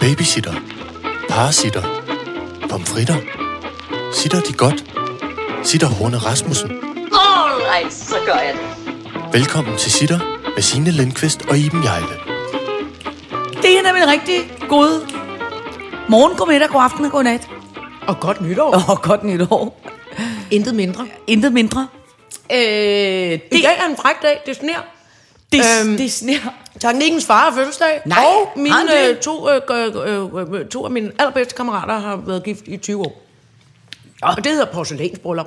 Babysitter. Parasitter. Pomfritter. Sitter de godt? Sitter Horne Rasmussen. Alright, så gør jeg det. Velkommen til Sitter med Signe Lindqvist og Iben Jejle. Det er nemlig rigtig god morgen, god middag, god aften og god nat. Og godt nytår. Og godt nytår. Intet mindre. Intet mindre. Øh, I det, dag er en fræk dag. Det sner. det, øhm, det sner. Teknikkens far har fødselsdag. Nej, og mine, øh, to, øh, øh, øh, to af mine allerbedste kammerater har været gift i 20 år. Og det hedder porcelænsbryllup.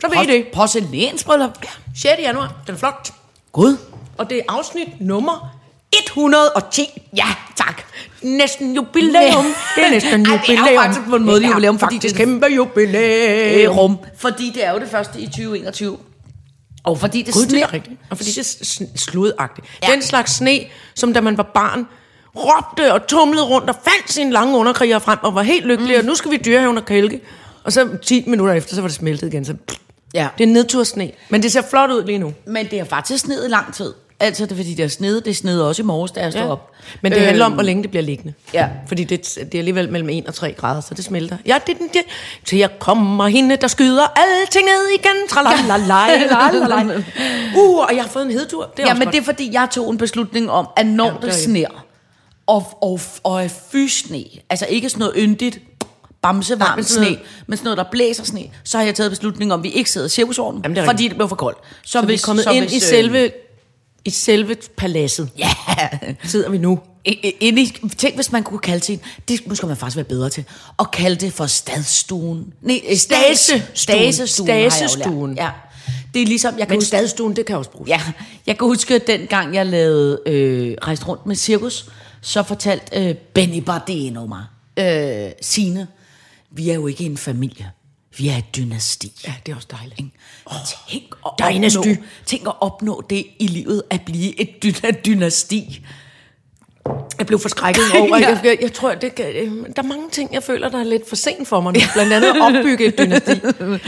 Så ved I det. Porcelænsbryllup. 6. januar. Den er flot. Gud. Og det er afsnit nummer 110. Ja, tak. Næsten jubilæum. Det er næsten Ej, det er jo jubilæum. faktisk på en måde Det er jubilæum, fordi faktisk det er- kæmpe jubilæum. Rum. Fordi det er jo det første i 2021. Og fordi det Gud, det er rigtigt. Og fordi det er sludagtigt. Ja. Den slags sne, som da man var barn, råbte og tumlede rundt og fandt sine lange underkriger frem og var helt lykkelig, mm. og nu skal vi dyrehaven og kælke. Og så 10 minutter efter, så var det smeltet igen. Så Ja. det er nedtursne. Men det ser flot ud lige nu. Men det har faktisk sneet i lang tid. Altså, det er fordi, det er sneet. Det snede også i morges, da jeg stod op. Men det handler om, hvor længe det bliver liggende. Ja. Fordi det, det er alligevel mellem 1 og 3 grader, så det smelter. Ja, det er den der. Til jeg kommer hende, der skyder alting ned igen. Tralalalala. Uh, og jeg har fået en hedetur. Det er Ja, men godt. det er fordi, jeg tog en beslutning om, at når Ja, ja, det det er sner, og, og, og er fysne, altså ikke sådan noget yndigt, bamsevarmt men sådan sne, noget- men sådan noget, der blæser sne, så har jeg taget beslutning om, at vi ikke sidder i cirkusvognen, det fordi det blev for koldt. Så vi er kommet så ind hvis, i øh, selve, i selve paladset. Ja, Sidder vi nu. Inde i, tænk hvis man kunne kalde til, det måske man faktisk være bedre til, at kalde det for stadstuen. Nej, stase, Stasestuen. stasestuen. Ja. Det er ligesom, jeg kan Men huske, stadstuen, det kan også bruges. Ja, jeg kan huske, at dengang jeg lavede øh, rejst rundt med cirkus, så fortalte øh, Benny Bardeno mig, øh, Signe, vi er jo ikke en familie, vi er et dynasti. Ja, det er også dejligt. Ikke? Oh, tænk, at dynasty. opnå, tænk at opnå det i livet, at blive et dyna, dynasti. Jeg blev forskrækket over, Ja. jeg, jeg, tror, det, kan- øh, der er mange ting, jeg føler, der er lidt for sent for mig nu. Blandt andet at opbygge et dynasti.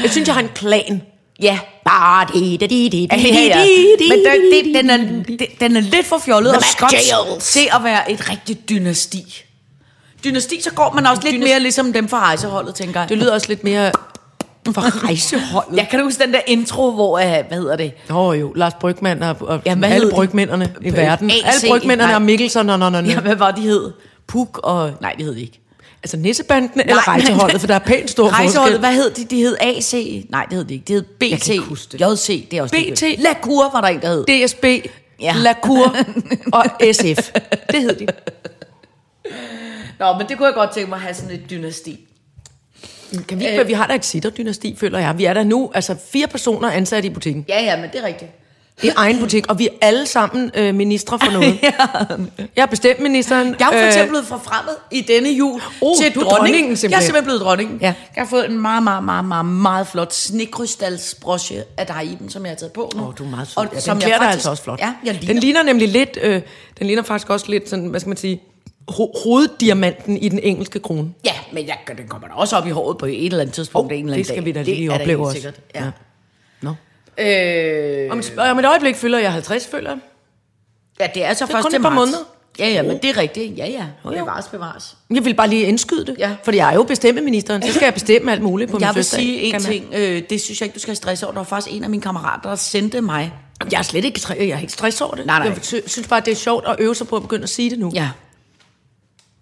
Jeg synes, jeg har en klan. Ja. Bare det, det, det, det. Men der, det, den, er, det, den er lidt for fjollet og skotsk til at være et rigtigt dynasti. Dynasti, så går man også lidt Dynast- mere ligesom dem fra rejseholdet, tænker jeg. Det lyder også lidt mere for rejseholdet. Jeg kan huske den der intro, hvor, uh, hvad hedder det? Åh oh, jo, Lars Brygman og, og Ja, alle hed de? brygmændene i P- verden. AC, Alle brygmændene nej. og Mikkelsen og, og, og, Ja, hvad var de hed? Puk og... Nej, det hed de ikke. Altså Nissebanden eller rejseholdet, for der er pænt stor Rejseholdet, forskel. hvad hed de? De hed AC. Nej, det hed de ikke. Det hed BT. det. JC, det er også BT. ligegyldigt. La Cour var der en, der hed. DSB, ja. La Cour og SF. Det hed de. Nå, men det kunne jeg godt tænke mig at have sådan et dynasti. Kan vi, øh, vi har da et sitterdynasti, føler jeg. Vi er der nu, altså fire personer ansat i butikken. Ja, ja, men det er rigtigt. I egen butik, og vi er alle sammen øh, ministre for noget. Jeg har bestemt ministeren. Jeg er for eksempel blevet forfremmet i denne jul Oh, til du er dronning. dronningen, Jeg er simpelthen. simpelthen blevet dronningen. Ja. Jeg har fået en meget, meget, meget, meget, meget flot snekrystalsbroche af dig, Iben, som jeg har taget på nu. Åh, du er meget sød. Og Ja, den som klæder jeg dig altså også flot. Ja, jeg ligner. Den ligner nemlig lidt, øh, den ligner faktisk også lidt sådan, hvad skal man sige, ho- hoveddiamanten i den engelske krone. Ja, men jeg, den kommer da også op i håret på et eller andet tidspunkt. Oh, en eller det anden skal dag. vi da Det lige da opleve også. Sikkert. Ja. Ja. Nå. Øh, Om, om et øjeblik følger jeg 50, føler jeg. ja, det er så er først til et par marts. måneder. Ja, ja, men det er rigtigt. Ja, ja. jo. Bevares, bevares. Jeg vil bare lige indskyde det, Ja. fordi jeg er jo bestemmeministeren, så skal jeg bestemme alt muligt på min Jeg vil sige en ting, øh, det synes jeg ikke, du skal have stress over. Der var faktisk en af mine kammerater, der sendte mig. Jeg er slet ikke, jeg er ikke stress over det. Nej, nej. Jeg sy- synes bare, det er sjovt at øve sig på at begynde at sige det nu. Ja.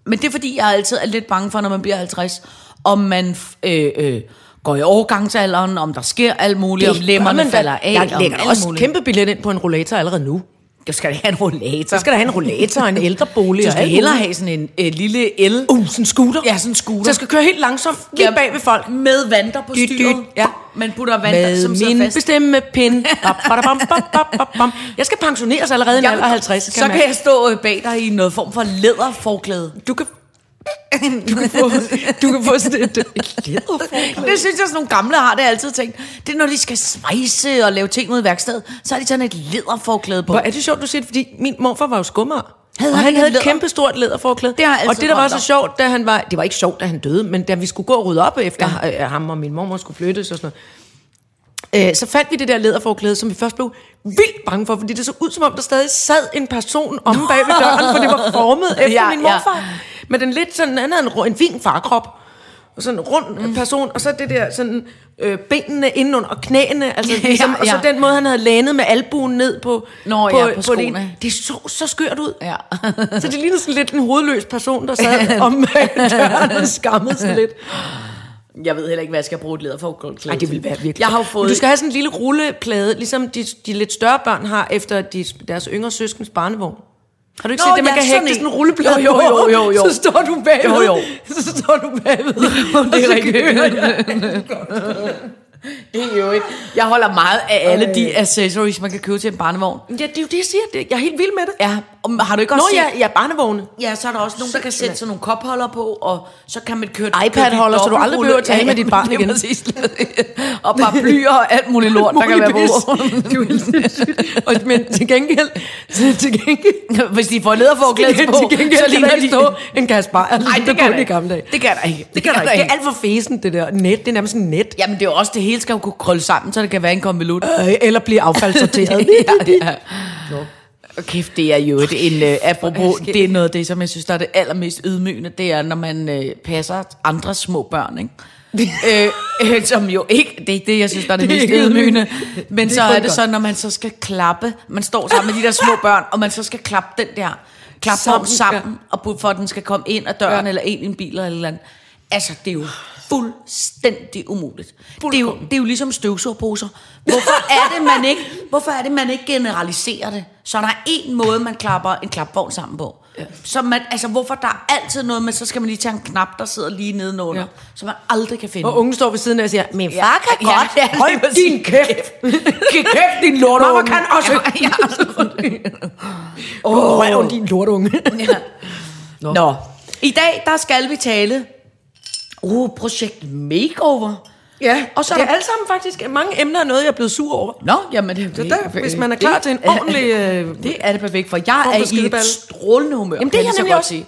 Men det er fordi, jeg altid er lidt bange for, når man bliver 50, om man øh, øh, går i overgangsalderen, om der sker alt muligt, om gør lemmerne falder af. Jeg om lægger også muligt. kæmpe billet ind på en rollator allerede nu. Jeg skal da have en rollator. Så skal der have en rollator og en ældrebolig. Og skal alt hellere have sådan en øh, lille el. Uh, sådan en scooter. Ja, sådan en scooter. Så jeg skal køre helt langsomt, lige bag ved folk. Med vanter på Dyt, styret. dyt, ja. Man putter vanter, Med som sidder min fast. bap, bap, bap, bam. Jeg skal pensioneres allerede i en Jeg- alder af 50. så kan jeg stå øh, bag dig i noget form for læderforklæde. Du kan... Du kan få, du kan få sådan et, et læderforklæde. Det synes jeg, sådan nogle gamle har det altid tænkt. Det er, når de skal svejse og lave ting ud i værkstedet, så har de sådan et læderforklæde på. Hvor er det sjovt, du siger det, fordi min morfar var jo skummer. Havde og han han havde et kæmpe stort læderforklæde. Det har og det, der var så sjovt, da han var... Det var ikke sjovt, da han døde, men da vi skulle gå og rydde op efter ja. ham, og min mormor skulle flyttes og sådan noget, øh, så fandt vi det der læderforklæde, som vi først blev vildt bange for, fordi det så ud som om, der stadig sad en person omme bag ved døren, for det var formet efter Ja, min ja. morfar. Men den lidt sådan, han havde en, en fin farkrop. Og sådan en rund mm. person, og så det der sådan øh, benene indenunder og knæene, altså Ja, ligesom, og så ja. den måde, han havde lænet med albuen ned på, Nå, på, ja, på det skoene. ene. Det så så skørt ud. Ja. Så det ligner sådan lidt en hovedløs person, der sad om døren og skammede sig lidt. Jeg ved heller ikke, hvad jeg skal bruge et læderforklæde Ej, det vil være virkelig. Jeg har fået... Men Du skal have sådan en lille rulleplade, ligesom de, de lidt større børn har efter de, deres yngre søskens barnevogn. Har du ikke Nå, set det, man ja, kan sådan hægte en. sådan en rulleplade Jo, jo, jo, jo, jo. Så står du bagved. Jo, jo. Så står du bagved. det er rigtigt. Det er jo ikke... Jeg holder meget af alle de accessories, man kan købe til en barnevogn. Ja, det er jo det, jeg siger. Det- Jeg er helt vild med det. Ja, og har du ikke Nå også ja, set... ja, barnevogne. Ja, så er der også nogen, der kan sætte sådan nogle kopholder på, og så kan man køre... iPad-holder, så du aldrig behøver at tale med dit barn igen. Præcis. og paraplyer og alt muligt lort, der kan være på. Og- Men til gengæld, til gengæld, Hvis de får læderforklæde til på, gengæld så ligner de... stå en kasse bajer, Nej, det kan der ikke. Det kan der ikke. Det kan der ikke. Det er alt for fesen, det der net. Det er nærmest en net. Jamen, det er også, det hele skal jo kunne krølle sammen, så det kan være en konvolut. Øh, eller blive affaldssorteret. ja, ja. Kæft, det er jo et, en, uh, apropos, det er noget af det, som jeg synes, der er det allermest ydmygende, det er, når man uh, passer andre små børn, ikke? øh, øh, som jo ikke, det er ikke det, jeg synes, der er det, Det mest ydmygende. Men Det så er det så, når man så skal klappe, man står sammen med de der små børn, og man så skal klappe den der klapvogn Sammen, sammen, og for at den skal komme ind ad døren, Ja. eller ind i en bil eller eller andet. Altså, det er jo fuldstændig umuligt. Det er, jo, det er jo ligesom støvsugerposer. Hvorfor er det, man ikke, hvorfor er det, man ikke generaliserer det? Så der er en måde, man klapper en klapvogn sammen på. Ja. Så man, altså, hvorfor der er altid noget med, så skal man lige tage en knap, der sidder lige nedenunder, Ja. ja. så man aldrig kan finde. Og unge står ved siden af og siger, min Ja, far kan ja, godt. ja, Hold præcis. din kæft. kæft, din lortunge. Mamma kan også. Ja, Åh, oh, din lortunge. ja. Nå. Nå. I dag, der skal vi tale uh, projekt Makeover. Ja, Og så det er er der- alle sammen faktisk, mange emner er noget, jeg er blevet sur over. Nå, jamen det, Så der, hvis man er klar til en det- ordentlig... Øh, Det er det perfekt, for jeg er i et strålende humør. Jamen, det er kan jeg nemlig godt også. sige.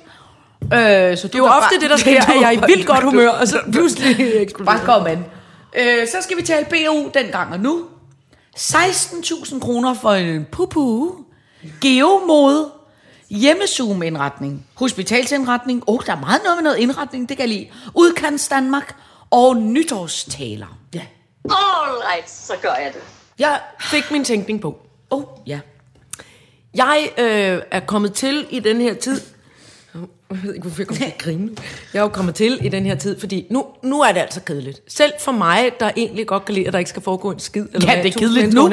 Øh, så det er jo ofte det, der sker, at jeg er i vildt godt humør, og så pludselig eksploderer. Bare kom an. Øh, så skal vi tale BU dengang og nu. 16.000 kroner for en pupu. Geomode. Hjemmezoom-indretning. Hospitalsindretning. Åh, oh, der er meget noget med noget indretning, det kan jeg lide. Udkants Danmark. Og nytårstaler. Ja. All right, så gør jeg det. Jeg fik min tænkning på. Åh, oh, ja. Jeg øh, er kommet til i den her tid... Jeg ved ikke, hvorfor jeg kommer til at grine. Jeg er jo kommet til i den her tid, fordi nu, nu er det altså kedeligt. Selv for mig, der egentlig godt kan lide, at der ikke skal foregå en skid. Eller Ja, hvad, det er kedeligt nu.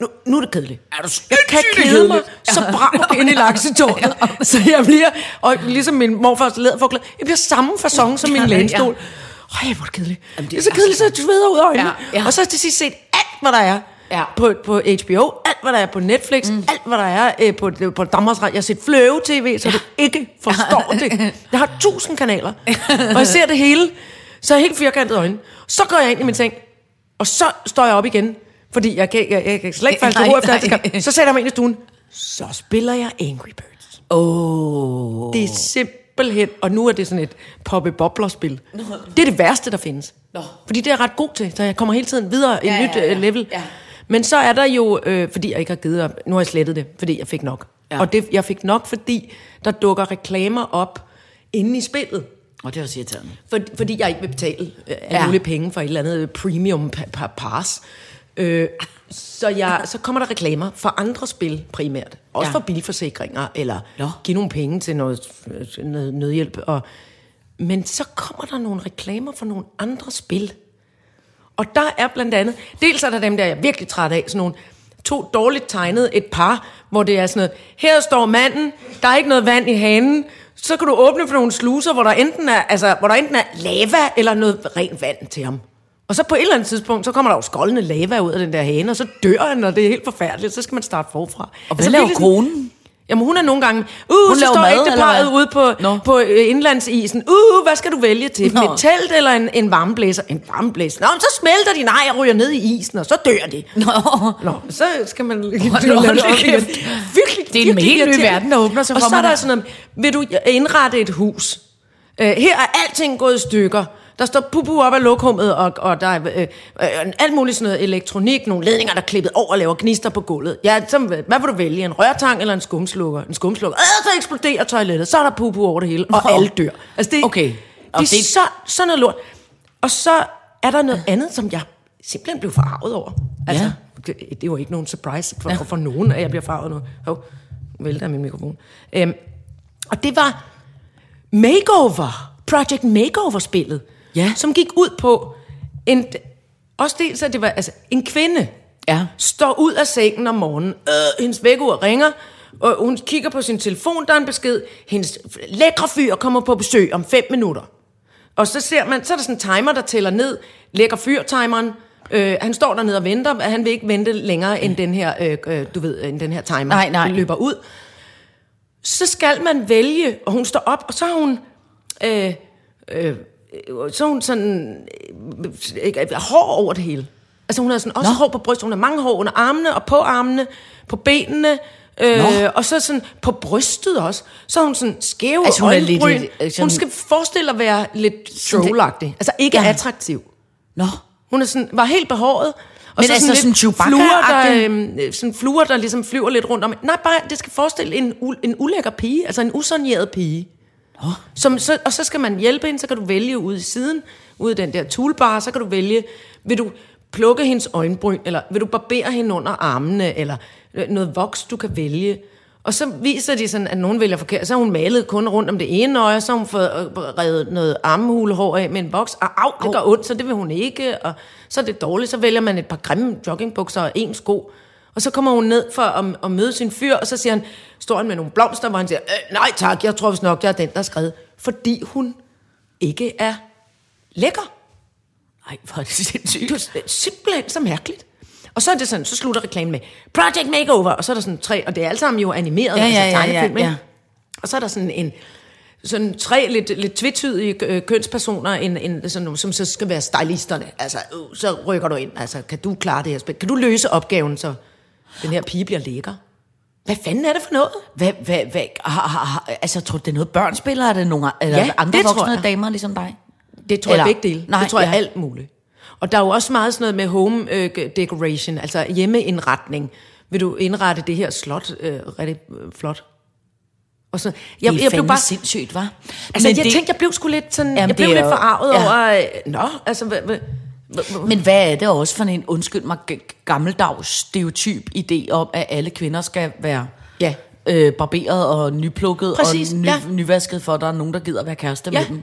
Nu, nu er det kedeligt. Er du Jeg kan kede mig så brav ind i laksetårnet. Så jeg bliver, og ligesom min morfars læderforklæde, jeg bliver samme fasong som min lænestol. Øj, hvor er det kedeligt. det, er så kedeligt, så jeg sveder ud af øjnene. Ja, ja. Og så har jeg til sidst set alt, hvad der er. Ja. På, på HBO, alt hvad der er på Netflix, mm. alt hvad der er øh, på, på Danmarks Radio. Jeg har set Fløve TV, så ja. du ikke forstår det. Jeg har tusind kanaler, og jeg ser det hele, så jeg helt firkantede øjne. Så går jeg ind i min seng, og så står jeg op igen, fordi jeg kan, jeg, jeg kan slet ikke falde til ro efter nej. Så sætter jeg mig ind i stuen, så spiller jeg Angry Birds. Åh. Det er simpelthen, og nu er det sådan et poppe bobler spil. Det er det værste, der findes. Nå. Fordi det er jeg ret god til, så jeg kommer hele tiden videre i Ja, et nyt ja, ja. øh, level. Ja. Men så er der jo, øh, fordi jeg ikke har givet op, nu har jeg slettet det, fordi jeg fik nok. Ja. Og det, jeg fik nok, fordi der dukker reklamer op inde i spillet. Og det er også irriterende. For, fordi jeg ikke vil betale øh, Ja. penge for et eller andet premium pa- pa- pass. Øh, så, jeg, så kommer der reklamer for andre spil primært. Også Ja. for bilforsikringer, eller Nå. give nogle penge til noget, noget nødhjælp. Og, men så kommer der nogle reklamer for nogle andre spil. Og der er blandt andet, dels er der dem der, jeg er virkelig træt af, sådan nogle to dårligt tegnede et par, hvor det er sådan noget, her står manden, der er ikke noget vand i hanen, så kan du åbne for nogle sluser, hvor der enten er, altså, hvor der enten er lava eller noget rent vand til ham. Og så på et eller andet tidspunkt, så kommer der jo skoldende lava ud af den der hane, og så dør han, og det er helt forfærdeligt, så skal man starte forfra. Og hvad så laver sådan- konen? Jamen hun er nogle gange, uh, Hun så står ægteparret ude på, Nå. på øh, indlandsisen. Uh, hvad skal du vælge til? Nå. Med telt eller en, en varmeblæser? En varmeblæser. Nå, men så smelter de, nej, jeg ryger ned i isen, og så dør de. Nå. Nå, så skal man lave det da igen. Virkelig, Det er en helt ny verden, der åbner sig Og for så er der. sådan noget, vil du indrette et hus? Uh, her er alting gået i stykker. Der står pupu op af lokummet, og, og der er øh, øh, alt muligt sådan noget elektronik, nogle ledninger, der er klippet over og laver gnister på gulvet. Ja, så, hvad vil du vælge? En rørtang eller en skumslukker? En skumslukker. Øh, så eksploderer toilettet. Så er der pupu over det hele, og alle dør. Altså, det, Okay. Og det er det- så, sådan noget lort. Og så er der noget andet, som jeg simpelthen blev farvet over. Altså, Ja. det, det er jo ikke nogen surprise for, ja. for nogen, at jeg bliver farvet nu. Hov, vælter min mikrofon. Øhm, og det var Makeover. Project Makeover-spillet. Ja. Som gik ud på en... Også dels, at det var altså, en kvinde, Ja. står ud af sengen om morgenen. Øh, hendes vækkeur ringer, og hun kigger på sin telefon, der er en besked. Hendes lækre fyr kommer på besøg om 5 minutter. Og så ser man, så er der sådan en timer, der tæller ned. Lækker fyr-timeren. Øh, han står dernede og venter, og han vil ikke vente længere end den her, øh, øh, du ved, end den her timer Nej, nej. løber ud. Så skal man vælge, og hun står op, og så har hun, øh, øh, så er hun sådan, øh, øh, hår over det hele. Altså hun har sådan også Nå. hår på brystet, hun har mange hår under armene, og på armene, på benene, øh, Nå. og så sådan på brystet også. Så hun sådan skæve Altså, hun er lidt- øh, sådan- Hun skal forestille at være lidt trollagtig. Altså ikke Ja. attraktiv. Nå. Hun er sådan, var helt behåret. Og Men altså sådan Chewbacca-agtig? fluer, der, øhm, sådan fluer, der ligesom flyver lidt rundt om. Nej, bare, det skal forestille en, u- en ulækker pige, altså en usonjeret pige. Nå. Som, så, og så skal man hjælpe hende, så kan du vælge ude i siden, ude i den der toolbar, så kan du vælge, vil du plukke hendes øjenbryn, eller vil du barbere hende under armene, eller øh, noget voks, du kan vælge. Og så viser de sådan, at nogen vælger forkert. Så har hun malet kun rundt om det ene øje, så har hun fået øh, revet noget armhulehår af med en voks. Og au, det gør ondt, så det vil hun ikke. Og så er det dårligt, så vælger man et par grimme joggingbukser og en sko. Og så kommer hun ned for at, at møde sin fyr, og så siger han, står han med nogle blomster, hvor han siger, øh, nej tak, jeg tror vist nok, jeg er den, der er skrevet. Fordi hun ikke er lækker. Ej, hvor er det sindssygt. Det er simpelthen så mærkeligt. Og så er det sådan, så slutter reklamen med Project Makeover, og så er der sådan tre, og det er alle sammen jo animeret, Ja, ja, altså ja, tegnefilm, ja, ikke? ja. Og så er der sådan en, sådan tre lidt, lidt tvetydige øh, kønspersoner, en, en, sådan, som så skal være stylisterne. Altså, øh, så rykker du ind. Altså, kan du klare det her spil? Kan du løse opgaven, så den her pige bliver lækker? Hvad fanden er det for noget? Hvad, hvad, hvad, har, har, har, altså, tror du, det er noget børn spiller? Er det nogle eller Ja, andre det tror voksne jeg. damer ligesom dig? Det tror Eller- jeg begge dele. Nej, det tror jeg ja. alt muligt. Og der er jo også meget sådan noget med home øh, decoration, altså hjemmeindretning. Vil du indrette det her slot øh, rigtig øh, flot? Og så, jeg, det er jeg blev bare, sindssygt, var. altså, jeg det, tænkte, jeg blev sgu lidt sådan, Jamen, jeg blev lidt forarvet ja. over, øh, nå, altså, hvad, hvad, Men hvad er det også for en, undskyld mig, gammeldags stereotyp idé om, at alle kvinder skal være Ja. øh, barberet og nyplukket Præcis, og ny, ja. nyvasket, for at der er nogen, der gider være kæreste Ja. med dem?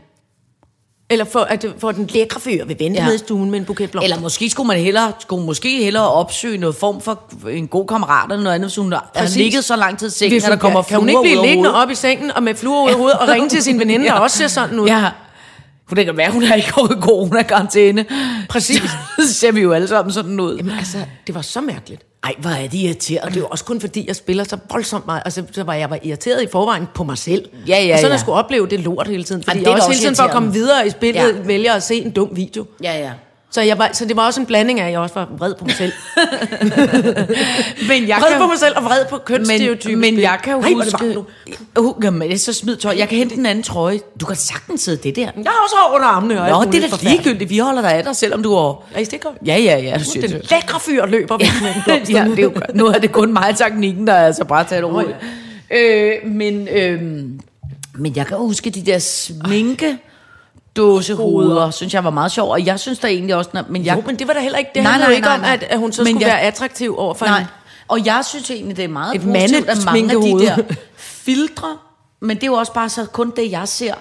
eller for, at, for den lækre fyr vil vente Ja. ja. med i stuen med en buket blomster. Eller måske skulle man hellere, skulle måske hellere opsøge noget form for en god kammerat eller noget andet, hvis hun har Præcis. ligget så lang tid i sengen, at der kommer kan, kan hun ikke blive liggende op i sengen og med fluer ud af hovedet og ringe til sin veninde, der også ser sådan ud? Ja. Hun kan være, hun er i corona-karantæne. Præcis. så ser vi jo alle sammen sådan ud. Jamen altså, det var så mærkeligt. Ej, hvor er det irriterende. Og det er jo også kun fordi, jeg spiller så voldsomt meget. Altså, så var jeg var irriteret i forvejen på mig selv. Ja, ja, og så når ja. jeg skulle opleve det lort hele tiden. Fordi Jamen, det er jeg også også hele tiden for at komme videre i spillet, ja. vælger at se en dum video. Ja, ja. Så, jeg var, så det var også en blanding af, at jeg også var vred på mig selv. Men jeg vred på mig selv og vred på kønsstereotypen. men, men jeg kan jo Ej, hvor er det huske... Uh, jamen, så smid tøj. Jeg kan hente den anden trøje. Du kan sagtens sidde det der. Jeg har også hår under armene. Og Nå, det er da ligegyldigt. Vi holder dig af dig, selvom du er... Er I stikker? Ja, ja, ja. Du Den siger det. lækre fyr løber væk med en blomst. ja, det er jo, nu er det kun mig teknikken, der er altså bare taget over. Øh, men, øh, men jeg kan huske de der sminke dåsehoveder, synes jeg var meget sjov, og jeg synes da egentlig også, når, men jeg, Jo, men det var da heller ikke, det Nej, handlede nej, ikke nej, om, nej. at, at hun så Men skulle jeg- være attraktiv over for nej, en... og jeg synes egentlig, det er meget Et positivt, at mange af de der filtre, men det er jo også bare så kun det, jeg ser,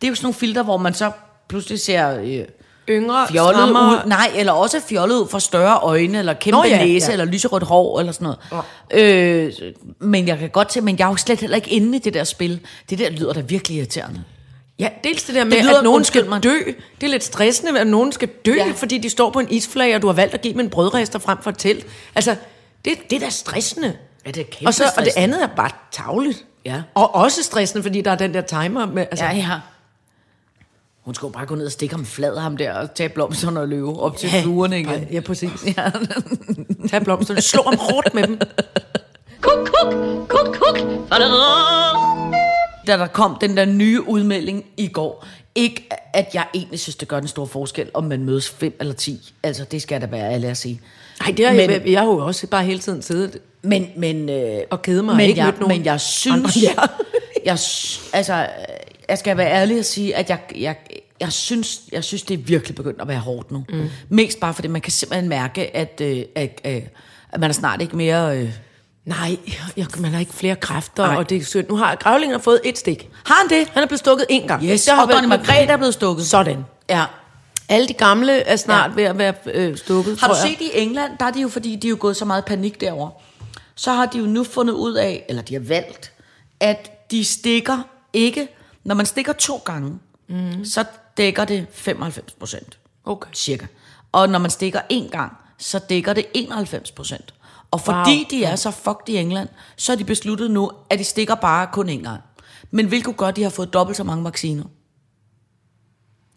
det er jo sådan nogle filtre, hvor man så pludselig ser... Øh, Yngre, fjollet ud. Nej, eller også fjollet ud for større øjne, eller kæmpe Nå, ja, næse, ja. eller lyserødt hår, eller sådan noget. Øh, men jeg kan godt til, men jeg er jo slet heller ikke inde i det der spil. Det der lyder da virkelig irriterende. Ja, dels det der med, Det lyder- at nogen skal mig. dø. Det er lidt stressende, at nogen skal dø, Ja. fordi de står på en isflage, og du har valgt at give dem en brødrester frem for et telt. Altså, det, det er da stressende. Ja, det er kæmpe og, så, og det andet er bare tavligt. Ja. Og også stressende, fordi der er den der timer med... Altså, Ja, ja. Hun skulle bare gå ned og stikke ham flad ham der, og tage blomsterne og løbe op til Ja, fluerne igen. bare- ja, præcis. Ja. Tag blomsterne, slå ham hårdt med dem. Kuk, kuk, kuk, kuk. Da der kom den der nye udmelding i går, ikke at jeg egentlig synes, det gør den store forskel, om man mødes fem eller ti. Altså, det skal da være alle at sige. Nej, det har Men- jeg, jeg har jo også bare hele tiden siddet Men, men, øh, og kede mig og men, ikke jeg, nogen men jeg synes, andre jeg, altså, jeg skal være ærlig og sige, at jeg, jeg, jeg, synes, jeg synes, det er virkelig begyndt at være hårdt nu. Mm. Mest bare fordi man kan simpelthen mærke, at, øh, at, øh, at man er snart ikke mere... Øh, Nej, jeg, man har ikke flere kræfter, Nej. og det er synd. Nu har Gravlingen fået et stik. har han det? Han er blevet stukket en gang. Yes, Der har og dronning Margrethe er blevet stukket. Sådan. Ja. Alle de gamle er snart Ja. ved at være øh, stukket, Har du set i England, der er de jo, fordi de er jo gået så meget panik derover. så har de jo nu fundet ud af, eller de har valgt, at de stikker ikke, når man stikker to gange, mm. så dækker det 95 procent. Okay. Cirka. Og når man stikker en gang, så dækker det 91 procent. Og fordi Wow. de er så fucked i England, så har de besluttet nu, at de stikker bare kun en gang. Men hvilket gør, at de har fået dobbelt så mange vacciner.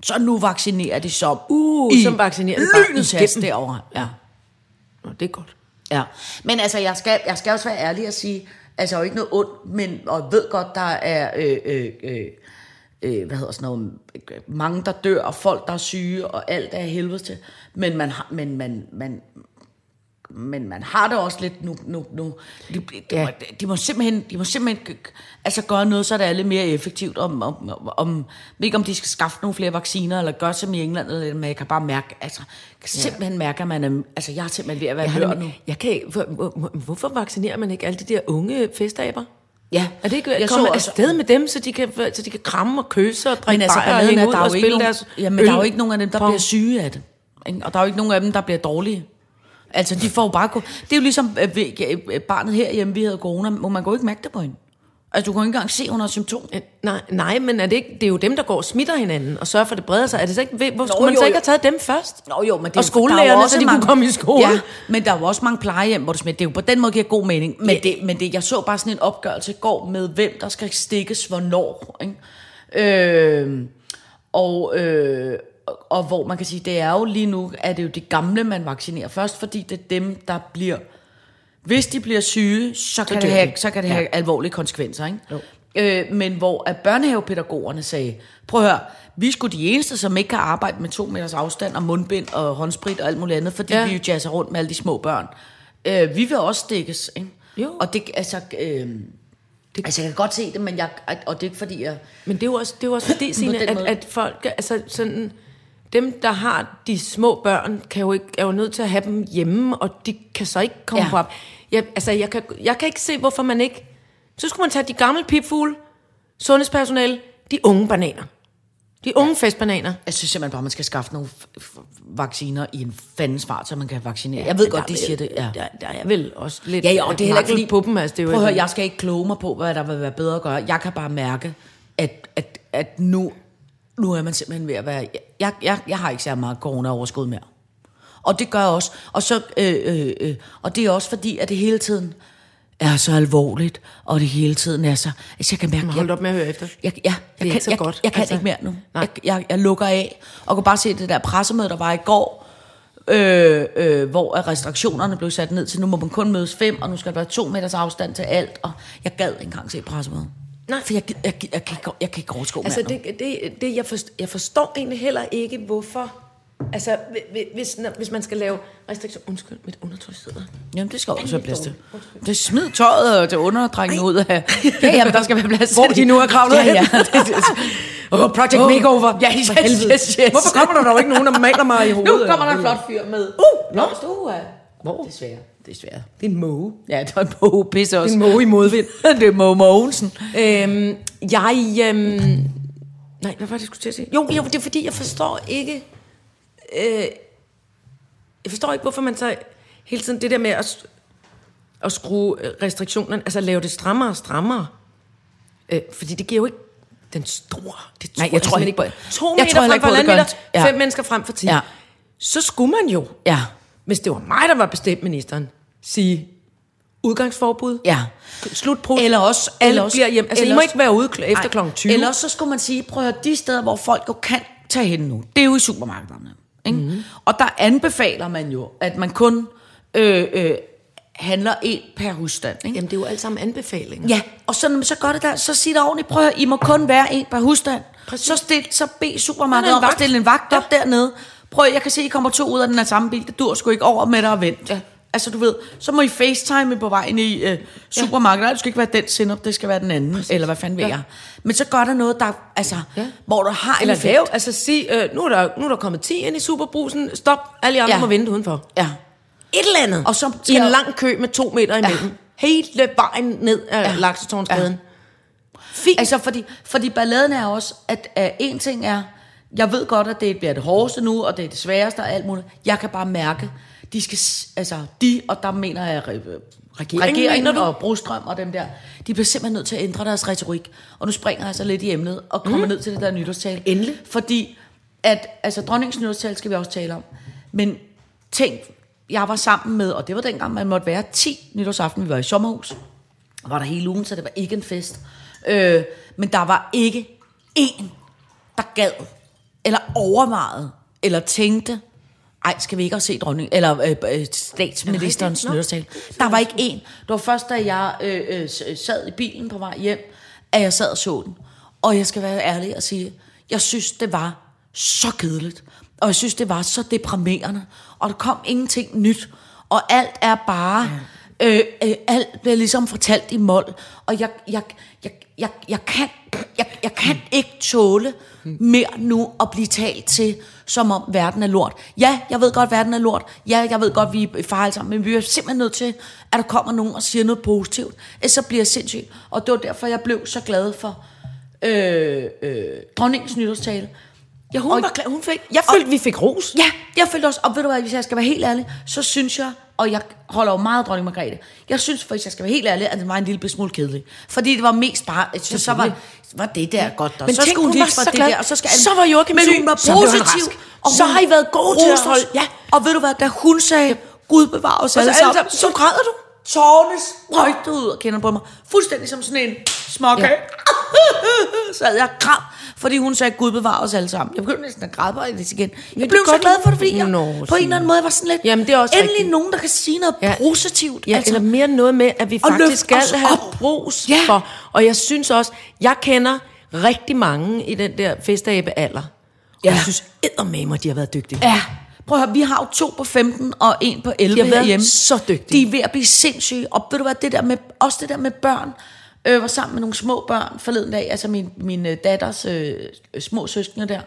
Så nu vaccinerer de som Uh, i som vaccinerer lynets hast derovre. Ja. Nå, det er godt. Ja, men altså, jeg skal, jeg skal også være ærlig og sige, altså, jeg er jo ikke noget ondt, men, og jeg ved godt, der er, øh, øh, øh, øh, hvad hedder sådan noget, mange, der dør, og folk, der er syge, og alt er helvede til, men man, har, men man, man, men man har det også lidt nu, nu, nu. De, de, Ja. de, de må simpelthen, de må simpelthen altså gøre noget, så det er lidt mere effektivt, om, om, om, ikke om de skal skaffe nogle flere vacciner, eller gøre som i England, eller, men jeg kan bare mærke, altså, kan simpelthen mærke, at man er, altså, jeg er simpelthen ved at være Jeg, har hør det, nu. jeg kan hvor, hvor, hvorfor vaccinerer man ikke alle de der unge festaber? Ja, Er det ikke jeg jeg så komme også- afsted med dem, så de kan, så de kan kramme og kysse og drikke Men altså, bajer og hænge ud der er og spille nogen, deres jamen, der er jo øl- ikke nogen af dem, der pong? bliver syge af det. Og der er jo ikke nogen af dem, der bliver dårlige. Altså, de får jo bare... gå- Det er jo ligesom øh, øh, barnet herhjemme, vi havde corona, må man gå ikke mærke det på hende. Altså, du kan ikke engang se, hun har symptomer. Øh, Nej, nej, men er det, ikke, det er jo dem, der går og smitter hinanden og sørger for, at det breder sig. Er det så ikke, hvorfor Nå, skulle man jo, så ikke have taget dem først? Nå jo, men det, og er skolelærerne, jo så de kunne komme i skole. Ja, men der er jo også mange plejehjem, hvor det smitter. Det er jo på den måde giver god mening. Men, Ja. det, men det, jeg så bare sådan en opgørelse i går med, hvem der skal stikkes hvornår. Ikke? Øh, og, øh, og- hvor man kan sige, det er jo lige nu, at det er jo de gamle, man vaccinerer først, fordi det er dem, der bliver... Hvis de bliver syge, så kan, det have, så kan det Ja. have alvorlige konsekvenser. Ikke? Øh, men hvor at børnehavepædagogerne sagde, prøv at høre, vi er sgu de eneste, som ikke kan arbejde med to meters afstand og mundbind og håndsprit og alt muligt andet, fordi ja. Vi jo jazzer rundt med alle de små børn. Øh, vi vil også stikkes. Ikke? Jo. Og det, altså, øh, det, altså, jeg kan godt se det, men jeg, og det er ikke fordi, jeg... Men det er jo også, det er jo også fordi, Signe, at, at folk, altså sådan, dem, der har de små børn, kan jo ikke, er jo nødt til at have dem hjemme, og de kan så ikke komme Ja. ja. på op. Jeg, altså, jeg kan, jeg kan ikke se, hvorfor man ikke... Så skulle man tage de gamle pipfugle, sundhedspersonale, de unge bananer. De unge ja. festbananer. Jeg synes simpelthen bare, man skal skaffe nogle vacciner i en fandens fart, så man kan vaccinere. Jeg ved godt, de siger det. Ja. Der, der er vel også lidt Ja, ja, og det er heller ikke fordi, på dem. Altså, det er jo prøv at høre, jeg skal ikke kloge mig på, hvad der vil være bedre at gøre. Jeg kan bare mærke, at, at, at nu, nu er man simpelthen ved at være... Jeg, jeg, jeg har ikke så meget corona-overskud mere. Og det gør jeg også. Og, så, øh, øh, øh, og det er også fordi, at det hele tiden er så alvorligt, og det hele tiden er så... Altså, jeg kan mærke... Hold op med at høre efter. Jeg, ja, jeg, er kan, ikke så jeg, godt, jeg kan altså. ikke mere nu. Nej. Jeg, jeg, jeg lukker af, og kan bare se det der pressemøde, der var i går, øh, øh, hvor restriktionerne blev sat ned til, nu må man kun mødes fem, og nu skal der være to meters afstand til alt, og jeg gad ikke engang se pressemødet. Nej. For jeg, jeg, jeg, jeg, kan, ikke- jeg kan ikke overskue Altså, det, det, det jeg, forstår, jeg forstår egentlig heller ikke, hvorfor... Altså, hvi- hvis, hvis man skal lave restriktioner... Undskyld, mit undertøj sidder. Jamen, det skal også være plads til. Det smid tøjet og til underdrengene ud af... Ja, jamen, der skal være plads til Hvor de nu er kravlet ja, ja. Oh, Project oh, Makeover. ja, yes, helvede. yes, yes. Hvorfor kommer der dog ikke nogen, der maler mig i hovedet? nu kommer der en flot fyr med. Uh, Blomst, uh, Hvor? Desværre, desværre. Det er en måge. Ja, det var en måge pisse også. En måge i modvind. det er Måge Mogensen. Øhm, jeg... Øhm, nej, hvad var det, jeg skulle til at sige? Jo, jo, det er fordi, jeg forstår ikke... Øh, jeg forstår ikke, hvorfor man så hele tiden det der med at, at skrue restriktionerne, altså lave det strammere og strammere. Øh, fordi det giver jo ikke den store... Det Nej, jeg tror simpelthen ikke på- To jeg meter tror frem for på, det halvanden gør meter, det. Ja. fem mennesker frem for ti. Ja. Så skulle man jo, Ja, hvis det var mig, der var bestemt ministeren, sige udgangsforbud. ja. Slutbrud. Eller også... Alle eller også, bliver hjem. Altså, I må ikke være ude kl- efter klokken 20. Eller også så skulle man sige, prøv at de steder, hvor folk jo kan tage hen nu, det er jo i supermarkederne. Ikke? Mhm. Mm. Og der anbefaler man jo, at man kun øh, øh, handler en per husstand. Ikke? Jamen, det er jo alt sammen anbefalinger. Ja, og så, så gør det der, så sig der ordentligt, prøv at I må kun være en per husstand. Præcis. Så, stil, så bed er supermarkedet om at stille en vagt op dernede. Prøv jeg kan se, I kommer to ud af den her samme bil, det dur sgu ikke over med dig og vent. Ja. Altså du ved, så må I facetime på vejen i øh, supermarkedet. Nej, det skal ikke være den sender, det skal være den anden, Præcis. eller hvad fanden ved Ja. jeg. Men så gør der noget, der, altså, Ja. ja. hvor du har Eller en effekt. lav, altså sig, øh, nu, er der, nu er der kommet 10 ind i superbrusen, stop, alle andre ja. Ja. må vente udenfor. Ja. Et eller andet. Og så I en lang kø med to meter imellem. Ja. Hele vejen ned af ja. Ja. Laksetårnsgaden. Ja. Fint. Altså, fordi, fordi balladen er også, at uh, en ting er, jeg ved godt, at det bliver det hårdeste nu, og det er det sværeste og alt muligt. Jeg kan bare mærke, de skal, altså de, og der mener jeg, øh, regeringen, regeringen og Brostrøm og dem der, de bliver simpelthen nødt til at ændre deres retorik. Og nu springer jeg så lidt i emnet, og kommer mm. ned til det der nytårstal. Endelig. Fordi, at, altså dronningens nytårstal skal vi også tale om. Men tænk, jeg var sammen med, og det var dengang, man måtte være 10 nytårsaften, vi var i sommerhus var der hele ugen, så det var ikke en fest. Øh, men der var ikke én, der gad, eller overvejede, eller tænkte, ej, skal vi ikke også se dronning, eller øh, øh, statsministerens Nå. nytårstal. Der var ikke én. Det var først, da jeg øh, øh, s- sad i bilen på vej hjem, at jeg sad og så den. Og jeg skal være ærlig og sige, jeg synes, det var så kedeligt. Og jeg synes, det var så deprimerende. Og der kom ingenting nyt. Og alt er bare... Øh, øh, alt bliver ligesom fortalt i mål. Og jeg, jeg, jeg, jeg, jeg, kan, jeg, jeg kan ikke tåle mere nu at blive talt til, som om verden er lort. Ja, jeg ved godt, verden er lort. Ja, jeg ved godt, vi er fejl sammen. Men vi er simpelthen nødt til, at der kommer nogen og siger noget positivt. Ellers så bliver jeg sindssyg. Og det var derfor, jeg blev så glad for øh, øh, dronningens nytårstale. Ja, hun Og- var klar, hun fik, jeg følte, vi fik ros. Ja, jeg følte også, og ved du hvad, hvis jeg skal være helt ærlig, så synes jeg, og jeg holder jo meget af dronning Margrethe, jeg synes, for hvis jeg skal være helt ærlig, at det var en lille smule kedelig. Fordi det var mest bare, så, så var, var det der godt, og Men så tænk, skulle hun hun var så det glad. der, og så skal Så var Joachim Men hun var positiv. og Så har I været gode til at holde- ja. Og ved du hvad, da hun sagde, Gud bevar os alle sammen, sammen, så græder du. Tårne sprøjtede ud og kender på mig. Fuldstændig som sådan en småkage. Ja. så havde jeg græd, fordi hun sagde, Gud bevar os alle sammen. Jeg begyndte næsten at græde på det igen. Jeg blev så glad for det, fordi jeg, Nå, på en eller anden måde var sådan lidt, Jamen, det er også endelig rigtigt. nogen, der kan sige noget Ja. positivt. Ja, altså, eller mere noget med, at vi Og faktisk skal have op. ros Ja. for. Og jeg synes også, jeg kender rigtig mange i den der festabe alder. Og Ja. jeg synes eddermame, de har været dygtige. Ja, prøv at høre, vi har jo to på 15 og en på 11 De har været herhjemme. så dygtige. De er ved at blive sindssyge. Og ved du hvad, det der med, også det der med børn, øh, var sammen med nogle små børn forleden dag, altså min, min øh, datters øh, små søskende der,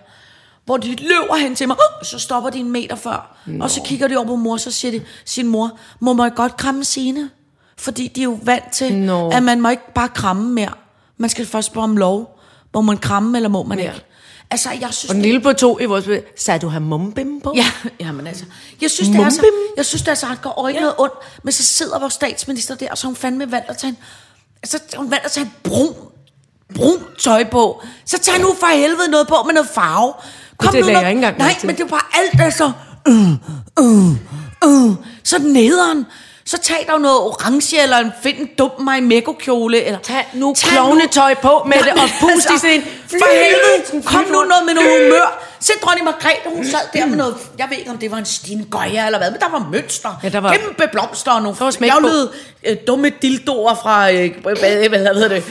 hvor de løber hen til mig, "Åh!" så stopper de en meter før, Nå. og så kigger de over på mor, så siger de, sin mor, må man godt kramme sine? Fordi de er jo vant til, Nå. at man må ikke bare kramme mere. Man skal først spørge om lov. Må man kramme, eller må man Ja. ikke? Altså, jeg synes, Og den lille på to i vores... Sagde du have mumbim på? Ja, jamen altså. Jeg synes, det er så, jeg synes, det er så hardcore og ikke Ja. ondt. Men så sidder vores statsminister der, og så har hun fandme valgt at tage en, så hun valgt at tage brun, brun tøj på. Så tag nu for helvede noget på med noget farve. det nu, lagde jeg ikke engang Nej, men det er bare alt, der så... Uh, uh, uh, så nederen. Så tag der noget orange, eller find en dum mig kjole eller Tag nu klovnetøj på med det, og pust i sådan en For helvede, kom nu noget med noget humør. Se dronning Margrethe, hun sad der med noget, jeg ved ikke om det var en stingøjer eller hvad, men der var mønster, Ja, der var- kæmpe blomster og nogle fjavlede, øh, dumme dildoer fra, øh, hvad, hvad hedder det,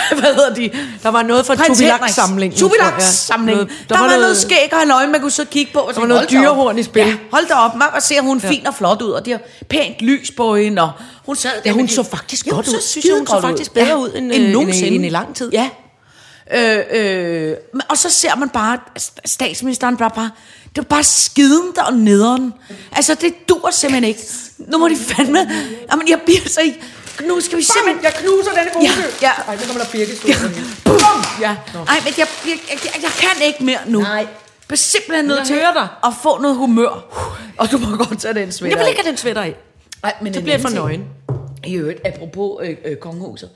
hvad hedder de? Der var noget fra Tubilak-samlingen, Henriks. tror jeg. Tubilak-samling. Noget- Der, der var, noget skæg og løg, man kunne så kigge på. Og Der var noget dyrehorn i spil. Ja, hold da op, man kan se, at hun er fin og flot ud, og det er pænt lys på hende, og hun sad der Ja, hun så de- faktisk Ja, godt ud. så Synes jeg, hun så faktisk bedre ud, end, øh, end, nogensinde. end i lang tid. Ja. Øh, øh, og så ser man bare, at statsministeren bare, bare det er bare skiden der og nederen. Altså, det dur simpelthen ikke. Nu må de fandme... Jamen, jeg bliver så. Nu skal vi simpelthen... Jeg knuser denne Ja, ja. Ej, nu kommer der birke Bum! Ja. Ej, men jeg, jeg, jeg, jeg, kan ikke mere nu. Nej. Jeg er simpelthen nødt til dig. at få noget humør. Og du må godt tage den sweater Jeg vil ikke have den sweater i. Ej, men en bliver for nøgen. I øvrigt, apropos øh, øh, kongehuset.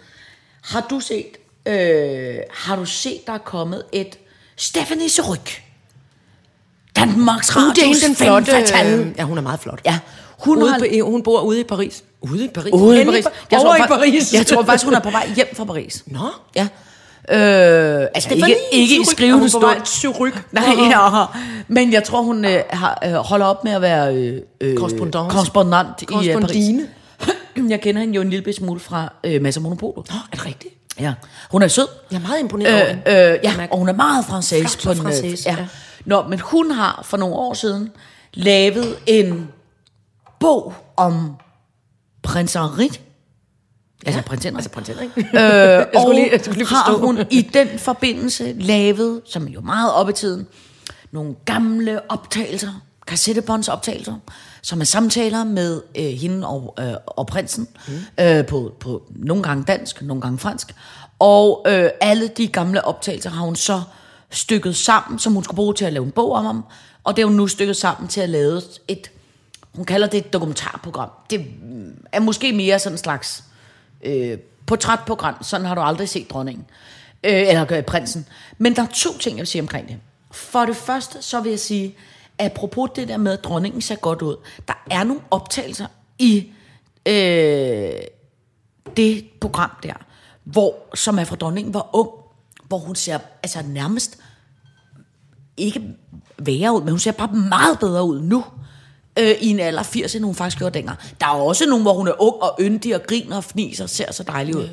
Har du set, øh, har du set, der er kommet et Stephanie Suryk? Danmarks Uh, det er hende, den Radios flotte... øh, Ja, hun er meget flot. Ja, hun Ude har... på, hun bor ude i Paris. Ude i Paris? Ude i Paris. Jeg tror i Paris. Jeg tror faktisk, hun er på vej hjem fra Paris. Nå. Ja. Øh, altså Stephanie ikke, ikke i skrivende stund. Suryk? Nej, ja. Men jeg tror, hun øh, har, øh, holder op med at være øh, øh, Korrespondance. korrespondent i øh, Paris. Jeg kender hende jo en lille smule fra øh, Masser Monopolo. Nå, er det rigtigt? Ja, hun er sød. Jeg er meget imponeret over Øh, hende. øh, ja, og hun er meget Flot på den. øh, francaise, ja. ja. Nå, men hun har for nogle år siden lavet en bog om prins Henri. Altså prins Henrik. Altså, prins Henrik. Øh, Jeg og skulle lige- jeg skulle lige har hun i den forbindelse lavet, som er jo meget op i tiden, nogle gamle optagelser, kassettebåndsoptagelser, som er samtaler med øh, hende og, øh, og prinsen, mm. øh, på, på nogle gange dansk, nogle gange fransk. Og øh, alle de gamle optagelser har hun så stykket sammen, som hun skulle bruge til at lave en bog om ham. Og det er hun nu stykket sammen til at lave et, hun kalder det et dokumentarprogram. Det er måske mere sådan en slags øh, portrætprogram. Sådan har du aldrig set dronningen. Øh, eller øh, prinsen. Men der er to ting, jeg vil sige omkring det. For det første, så vil jeg sige, apropos det der med, at dronningen ser godt ud. Der er nogle optagelser i øh, det program der, hvor, som er fra dronningen var ung, hvor hun ser altså nærmest ikke værre ud, men hun ser bare meget bedre ud nu, øh, i en alder af 80, end hun faktisk gjorde dengang. Der er også nogle, hvor hun er ung og yndig og griner og fniser og ser så dejlig ud.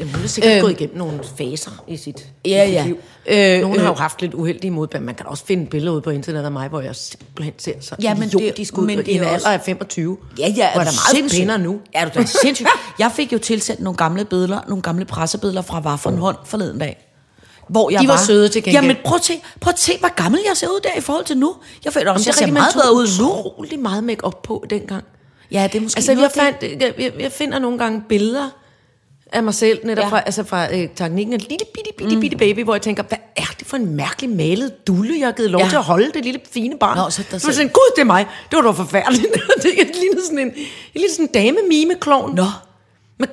Jamen, hun har sikkert øh, gået igennem nogle faser i sit, Ja, i sit ja. liv. Øh, Nogle har jo øh. haft lidt uheldige modbærende. Man kan også finde billeder ude på internet af mig, hvor jeg simpelthen ser så Ja, ja, men det- idiotisk ud men det er i en alder af 25. Ja, ja, er er meget sindssyg? pænere nu. Er du da sindssyg? Jeg fik jo tilsendt nogle gamle billeder, nogle gamle pressebilleder fra Vafferen hånd forleden dag. Hvor jeg De var søde til gengæld. Jamen prøv at, se, prøv at se, hvor gammel jeg ser ud der i forhold til nu. Jeg føler også, det jeg ser rigtigt, meget bedre ud nu. utrolig meget make op på dengang. Ja, det er måske Altså, jeg, fandt, jeg, jeg, jeg finder nogle gange billeder af mig selv, netop Ja. fra, altså fra øh, teknikken en lille bitte, bitte, mm. bitte baby, hvor jeg tænker, hvad er det for en mærkelig malet dulle, jeg har givet lov Ja. til at holde det lille fine barn. Nå, så der var selv- sådan, gud, det er mig. Det var da forfærdeligt. det lignede sådan en, en lille sådan dame mime -klon. Nå. Med,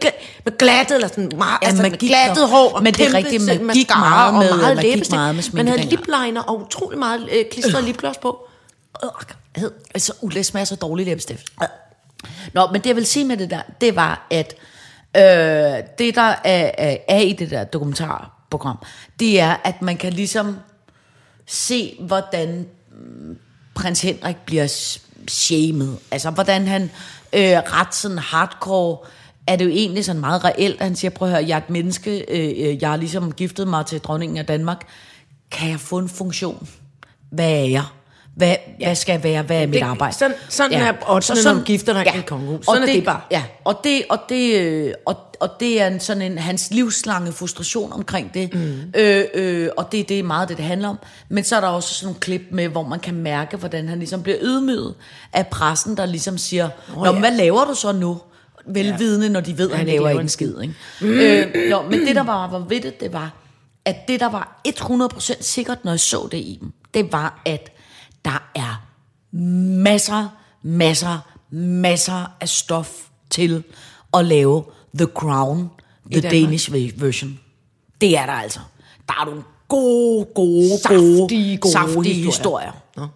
med glattet, eller sådan meget, Ja, altså man med glattet hår. Og Men det er rigtigt, man gik meget og med- meget man gik meget med Man havde dengang. lipliner og utrolig meget øh, klistret lipgloss på. Øh, altså, det smager så dårligt læbestift. Nå, men det jeg vil sige med det der, det var, at øh, det der er, er, er i det der dokumentarprogram, det er, at man kan ligesom se, hvordan mm, prins Henrik bliver shamed. Altså, hvordan han øh, ret sådan hardcore, er det jo egentlig sådan meget reelt, at han siger, prøv at høre, jeg er et menneske, øh, øh, jeg har ligesom giftet mig til dronningen af Danmark, kan jeg få en funktion? Hvad er jeg? Hvad, ja. hvad skal jeg være? Hvad er mit Det- arbejde? sådan- sådan er oddsene, når du gifter dig i et kongehus. Sådan og er det bare. Ja, og det, og det, øh, og, og det er en, sådan en, hans livslange frustration omkring det. Mm. Øh, øh, og det, det er meget det, det handler om. Men så er der også sådan nogle klip med, hvor man kan mærke, hvordan han ligesom bliver ydmyget af pressen, der ligesom siger, Nå, ja. hvad laver du så nu? Velvidende, når de ved, at han ikke laver laver en skid. Ikke? øh, jo, men det, der var, var ved det, det var, at det, der var 100% sikkert, når jeg så det i dem, det var, at der er masser, masser, masser af stof til at lave The Crown, The. Danish ve- version. Det er der altså. Der er nogle gode, gode, Saftige, gode, saftige historier. historier. Nå.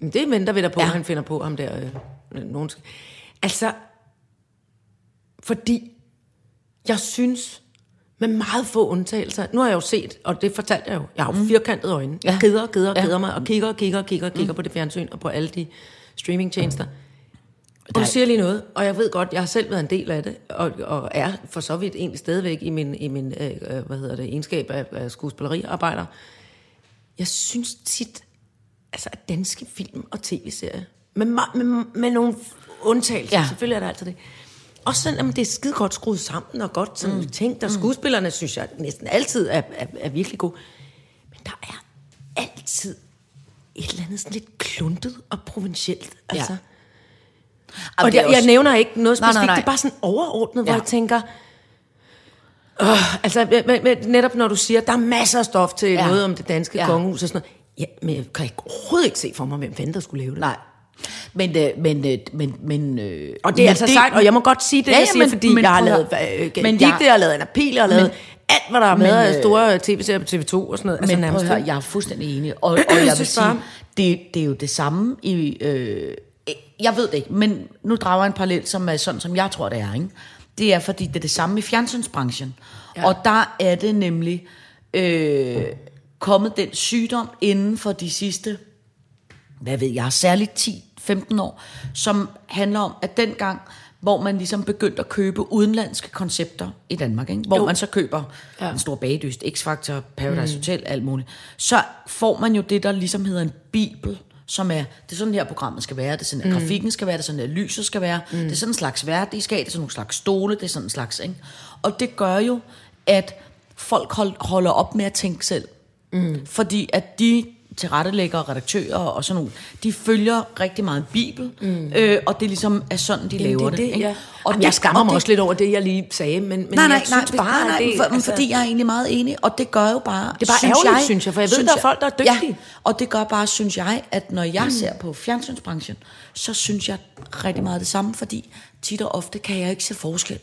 Men det venter vi da på, Ja. ja. han finder på ham der. Øh, nogen. Altså, fordi jeg synes, med meget få undtagelser, nu har jeg jo set, og det fortalte jeg jo, jeg har jo firkantede øjne. Jeg Ja. gider og gider og Ja. gider mig, og kigger og kigger og kigger og kigger på det fjernsyn, og på alle de streamingtjenester. Og du siger lige noget, og jeg ved godt, jeg har selv været en del af det, og, og er for så vidt egentlig stadigvæk i min, i min øh, øh, hvad hedder det, egenskab af, af skuespilleriarbejder. Jeg synes tit, altså at danske film og tv-serier, med, med, med nogle undtagelser, ja. selvfølgelig er der altid det. Også sådan, at det er skide godt skruet sammen og godt sådan mm. tænkt, og skuespillerne synes jeg næsten altid er, er, er virkelig gode. Men der er altid et eller andet sådan lidt kluntet og provincielt. Altså. Jamen, Og jeg, jeg også- nævner ikke noget Nej, nej, specifikt, nej. det er bare sådan overordnet, hvor Ja. jeg tænker, øh, altså med, med, netop når du siger, der er masser af stof til Ja. ja. noget om det danske Ja. ja. kongehus og sådan noget, ja, men jeg kan ikke overhovedet ikke se for mig, hvem fanden der skulle lave det. Nej. Men, øh, men, øh, men, men, øh, Og det er altså sagt, og jeg må godt sige det, Ja, ja, jeg siger, men- fordi men jeg har lavet øh, Men jeg- digte, jeg har lavet Anapil, jeg har lavet Men- alt, hvad der er med af øh, store tv-serier på TV2 og sådan noget. Altså, Men prøv at høre, jeg er fuldstændig enig. Og, og jeg vil synes sige, det, det er jo det samme i... Øh, jeg ved det ikke, men nu drager jeg en parallel, som er sådan, som jeg tror, det er. Ikke? Det er, fordi det er det samme i fjernsynsbranchen. Ja. Og der er det nemlig øh, kommet den sygdom inden for de sidste, hvad ved jeg, særligt 10-15 år, som handler om, at dengang hvor man ligesom begyndte at købe udenlandske koncepter i Danmark, ikke? hvor Jo. man så køber Ja. en stor bagdyst, X-Factor, Paradise mm. Hotel, alt muligt, så får man jo det, der ligesom hedder en bibel, som er, det er sådan her programmet skal være, det er sådan her mm. grafikken skal være, det er sådan her lyset skal være, mm. det er sådan en slags vært, skal, det er sådan nogle slags stole, det er sådan en slags, ikke? Og det gør jo, at folk hold, holder op med at tænke selv. Mm. Fordi at de tilrettelæggere, redaktører og sådan nogle, de følger rigtig meget Bibel, mm. øh, og det ligesom er sådan, de laver det. ikke? ja. Og Jamen, jeg skammer og mig det- også lidt over det, jeg lige sagde, men, men nej, nej, jeg synes nej, bare, nej, det, for, altså, fordi jeg er egentlig meget enig, og det gør jo bare... Det er bare ærgerligt, synes jeg, for jeg ved, der er folk, der er dygtige. Ja, og det gør bare, synes jeg, at når jeg mm. ser på fjernsynsbranchen, så synes jeg rigtig meget det samme, fordi tit og ofte kan jeg ikke se forskel.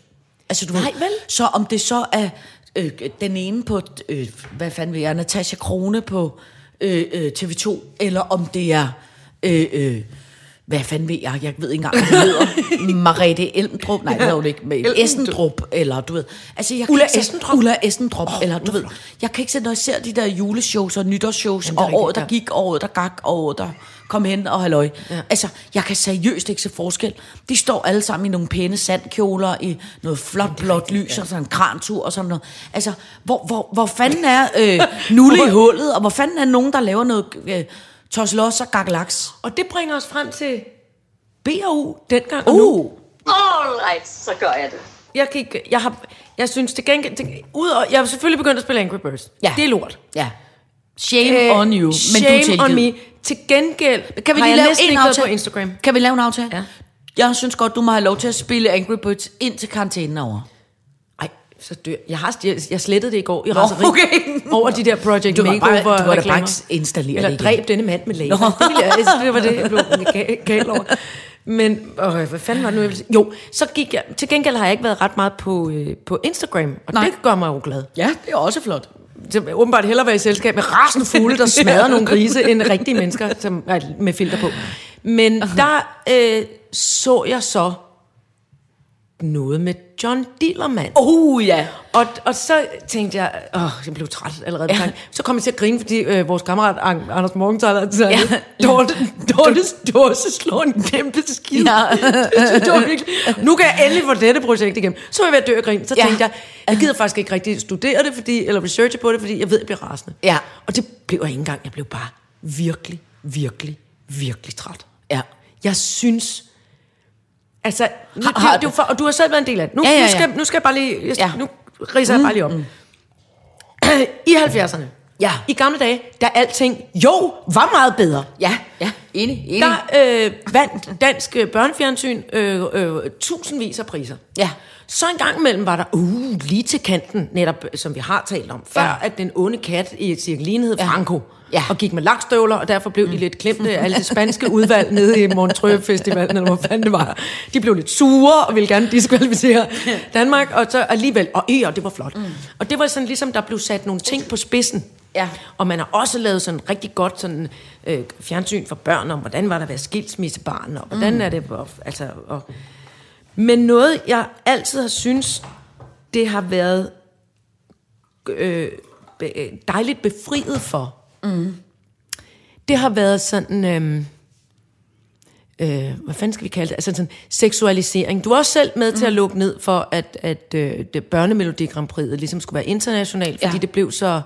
Altså, du Nej, ved, vel? Så om det så er øh, den ene på, øh, hvad fanden vil jeg, Natasha Krone på øh, øh, TV2, eller om det er... Øh, øh, hvad fanden ved jeg? Jeg ved ikke engang, hvad det hedder. Marete Elmdrup. Nej, det hun ikke. Elmdrup. Essendrup. Eller du ved. Altså, jeg kan Ulla ikke se- Essendrup? Ulla Essendrup. Oh, eller du ved. Jeg kan ikke se, når jeg ser de der juleshows og nytårsshows, Jamen, og året, der rigtigt, gik, og året, der gak, og året, der kom hen og halløj. Ja. Altså, jeg kan seriøst ikke se forskel. De står alle sammen i nogle pæne sandkjoler, i noget flot, blåt lys, og sådan en krantur og sådan noget. Altså, hvor, hvor, hvor fanden er øh, Nulle i hullet, og hvor fanden er nogen, der laver noget øh, tosselos og gagalaks? Og det bringer os frem til B&U dengang og nu. Uh, All right, så gør jeg det. Jeg, gik, jeg, har, jeg synes til gengæld... Til, ud og, jeg har selvfølgelig begyndt at spille Angry Birds. Ja. Det er lort. ja. Shame øh, on you. Men shame du on me. Til gengæld Kan vi har lige lave en ikke aftale? på Instagram. Kan vi lave en aftale? Ja. Jeg synes godt, du må have lov til at spille Angry Birds ind til karantænen over. Så dør. Jeg, har, jeg, jeg slettede det i går i raseri okay. over de der Project Du var bare- Makeover du var da bare installere Eller det dræb denne mand med laser. Det, jeg, altså, det var det, jeg blev ga- gal over. Men, åh, hvad fanden var det nu, jeg? Jo, så gik jeg, til gengæld har jeg ikke været ret meget på, øh, på Instagram, og Nej. det gør mig jo glad. Ja, det er også flot. Så jeg åbenbart hellere være i selskab med rasende fugle, der smadrer nogle grise, end rigtige mennesker som, med filter på. Men der øh, så jeg så noget med John Dillermand. Oh ja. Og, og så tænkte jeg, åh, jeg blev træt allerede. Ja. Så kom jeg til at grine, fordi øh, vores kammerat An- Anders Morgenthaler sagde, ja. Ja. Dorte, Dortes dåse slår en kæmpe skid. Ja. det, det var virkelig. Nu kan jeg endelig få dette projekt igennem. Så var jeg ved at dø af grin. Så Ja. tænkte jeg, jeg gider faktisk ikke rigtig studere det, fordi, eller researche på det, fordi jeg ved, at jeg bliver rasende. Ja. Og det blev jeg ikke engang. Jeg blev bare virkelig, virkelig, virkelig træt. Ja. Jeg synes... Altså, nu, Har- har, jo for, og du har selv været en del af det. Nu, Ja, ja, nu, ja. skal, nu skal jeg bare lige... Jeg, Ja. Nu ridser jeg bare lige op. I 70'erne, Ja. i gamle dage, der alting jo var meget bedre. Ja, ja. Enig, enig. Der øh, vandt dansk børnefjernsyn øh, øh, tusindvis af priser. Ja. Så en gang imellem var der, uh, lige til kanten, netop øh, som vi har talt om, før Ja. at den onde kat i et cirkelin hed Franco. Ja. Og gik med lakstøvler, og derfor blev de lidt klemte af alle det spanske udvalg nede i Montreux Festivalen, eller hvor fanden det var. De blev lidt sure og ville gerne diskvalificere Danmark, og så alligevel, og øh, og det var flot. Mm. Og det var sådan ligesom, der blev sat nogle ting på spidsen. Ja. Og man har også lavet sådan rigtig godt sådan, øh, fjernsyn for børn om, hvordan var der at være skilsmissebarn, og hvordan mm. er det... Og, altså, og, men noget, jeg altid har synes, det har været øh, dejligt befriet for, mm. det har været sådan... Øh, øh, hvad fanden skal vi kalde det? Altså sådan seksualisering. Du er også selv med til at lukke ned for, at, at øh, det børnemelodi Grand Prix ligesom skulle være internationalt, fordi Ja. det blev så...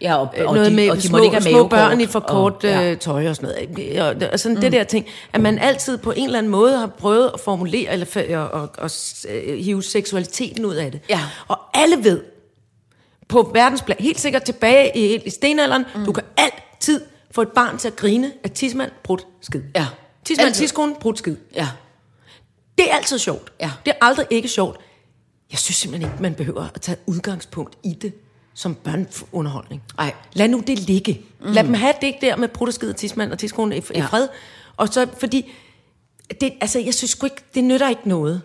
Ja, og, Øh, og noget de, med og de små, ikke have små børn i for kort og, ja. tøj og sådan noget. Og, og sådan mm. det der ting, at man altid på en eller anden måde har prøvet at formulere, eller og, og, og, øh, hive seksualiteten ud af det. Ja. Og alle ved, på verdensplan, helt sikkert tilbage i, i stenalderen, mm. du kan altid få et barn til at grine af tidsmand, brudt, skid. Ja. Tidsmand, tidskone, brudt, skid. Ja. Det er altid sjovt. Ja. Det er aldrig ikke sjovt. Jeg synes simpelthen ikke, man behøver at tage udgangspunkt i det som børneunderholdning. Ej. Lad nu det ligge. Mm. Lad dem have det der med prutterskid og tidsmand og tidskone i, ja. i fred. Og så, fordi, det, altså, jeg synes sgu ikke, det nytter ikke noget.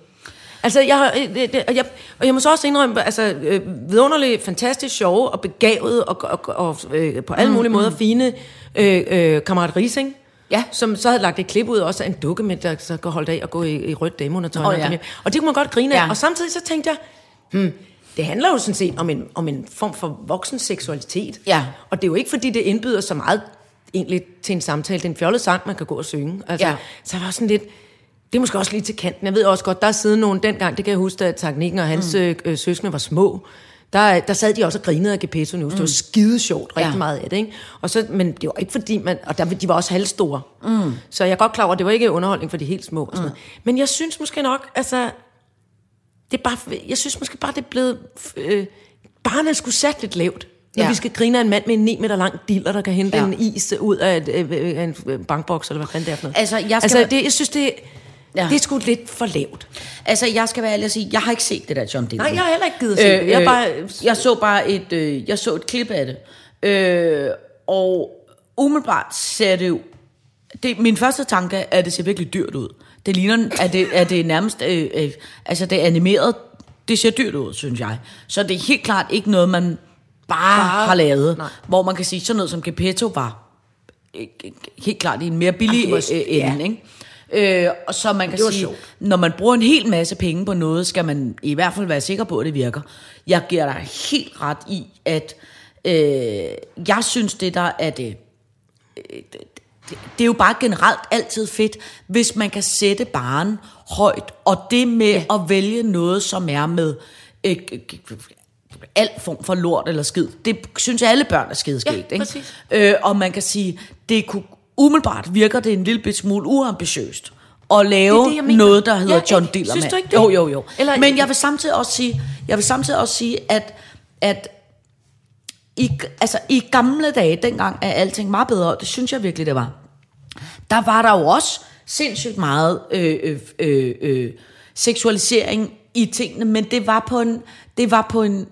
Altså, jeg, har- øh, det, det, og jeg, og jeg må så også indrømme, altså, øh, vidunderligt, fantastisk sjove og begavet og, og, og øh, på alle mulige måder fine øh, øh, kammerat Rising, Ja. som så havde lagt et klip ud også af en dukke med, der så kan holde af og gå i, i rødt dameundertøj. Når ja. Og det kunne man godt grine af. Ja. Og samtidig så tænkte jeg, hmm, det handler jo sådan set om en, om en form for voksen seksualitet. Ja. Og det er jo ikke, fordi det indbyder så meget egentlig til en samtale. Det er en fjollet sang, man kan gå og synge. Altså, Ja. Så var sådan lidt, det er måske også lige til kanten. Jeg ved også godt, der er siden nogen dengang, det kan jeg huske, da Teknikken og hans mm. øh, søskende var små. Der, der sad de også og grinede af Gepetto News. Mm. Det var skide sjovt, rigtig Ja. ja. meget af det. Ikke? Og så, men det var ikke fordi, man, og der, de var også halvstore. Mm. Så jeg er godt klar over, at det var ikke underholdning for de helt små. Og sådan mm. Men jeg synes måske nok, altså, det er bare, jeg synes måske bare, det er blevet, øh, barnet skulle sat lidt lavt. Når Ja. vi skal grine af en mand med en 9 meter lang diller, der kan hente Ja. en is ud af, et, øh, øh, en øh, bankboks, eller hvad fanden det er for noget. Altså, jeg skal altså det, jeg synes, det, Ja. det er sgu lidt for lavt. Altså, jeg skal være ærlig og sige, jeg har ikke set det der John Dillermand. Nej, jeg har heller ikke givet se det. Jeg er bare- jeg så bare et, øh, jeg så et klip af det. Øh, og umiddelbart ser det jo... Det, min første tanke er, at det ser virkelig dyrt ud. Det ligner, at det, at det er nærmest... Øh, øh, altså, det er animeret. Det ser dyrt ud, synes jeg. Så det er helt klart ikke noget, man bare, bare har lavet. nej. Hvor man kan sige, sådan noget som Gepetto var øh, helt klart i en mere billig det var- øh, ende, ikke? Øh, og så man kan sige, sjovt. når man bruger en hel masse penge på noget, skal man i hvert fald være sikker på, at det virker. Jeg giver dig helt ret i, at øh, jeg synes, det der er det, øh, det, er jo bare generelt altid fedt, hvis man kan sætte baren højt, og det med ja. at vælge noget, som er med øh, alt form for lort eller skid. Det synes jeg alle børn er skideskægt. Ja, ikke? Øh, og man kan sige, det kunne umiddelbart virker det en lille bit smule uambitiøst at lave Det det, noget, der hedder Ja, John? Dillermand. Synes du ikke det? Jo, jo, jo. Eller- Men jeg vil samtidig også sige, jeg vil samtidig også sige, at, at i, altså, i gamle dage, dengang er alting meget bedre, og det synes jeg virkelig, det var. Der var der jo også sindssygt meget øh, øh, øh, øh, seksualisering i tingene, men det var på en, det var på en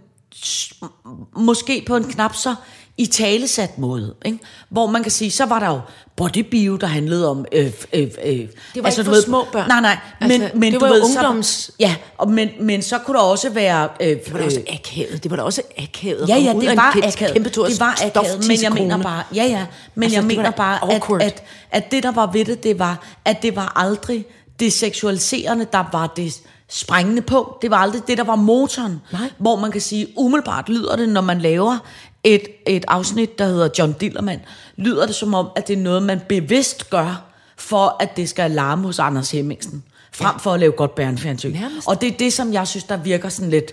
måske på en knap så i talesat måde, ikke? hvor man kan sige, så var der jo bodybio, der handlede om... Øh, øh, øh, det var ikke for små børn. Nej, nej, men, Altså, men det du var jo ved, så- ungdoms- ja, og, men, men så kunne der også være... Øh, Det var da også akavet. Det var da også akavet. Ja, ja, det var akavet. Kæmpe det var akavet, men jeg mener bare, ja, ja, men Altså, jeg mener bare, at, at, at det, der var ved det, det var, at det var aldrig det seksualiserende, der var det sprængende på. Det var aldrig det, der var motoren. Nej. Hvor man kan sige, umiddelbart lyder det, når man laver et, et afsnit, der hedder John Dillermand, lyder det som om, at det er noget, man bevidst gør, for at det skal alarme hos Anders Hemmingsen, frem for at lave godt børnefjernsyn. Og det er det, som jeg synes, der virker sådan lidt...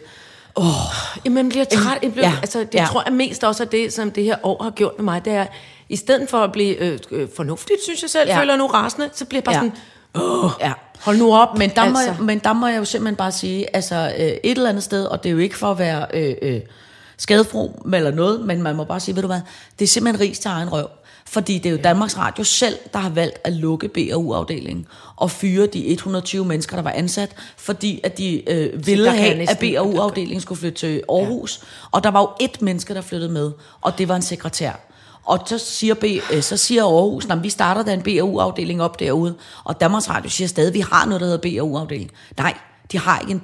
Jamen, jeg bliver træt. Jeg bliver, Ja, ja, altså, det ja. ja. tror jeg mest også er det, som det her år har gjort med mig. Det er, i stedet for at blive øh, øh, fornuftigt, synes jeg selv, Ja. ja. føler nu rasende, så bliver jeg bare Ja. ja. sådan, åh, Ja. hold nu op. Men der, må altså. jeg, men der må jeg jo simpelthen bare sige, altså øh, et eller andet sted, og det er jo ikke for at være øh, øh, skadefro eller noget, men man må bare sige, ved du hvad, det er simpelthen ris til egen røv. Fordi det er jo Danmarks Radio selv, der har valgt at lukke BAU-afdelingen og fyre de 120 mennesker, der var ansat, fordi at de øh, ville have, at BAU-afdelingen skulle flytte til Aarhus. Ja. Og der var jo et menneske, der flyttede med, og det var en sekretær. Og så siger, B, øh, så siger Aarhus, at vi starter da en BAU-afdeling op derude. Og Danmarks Radio siger stadig, at vi har noget, der hedder BAU-afdeling. Nej, de har ikke en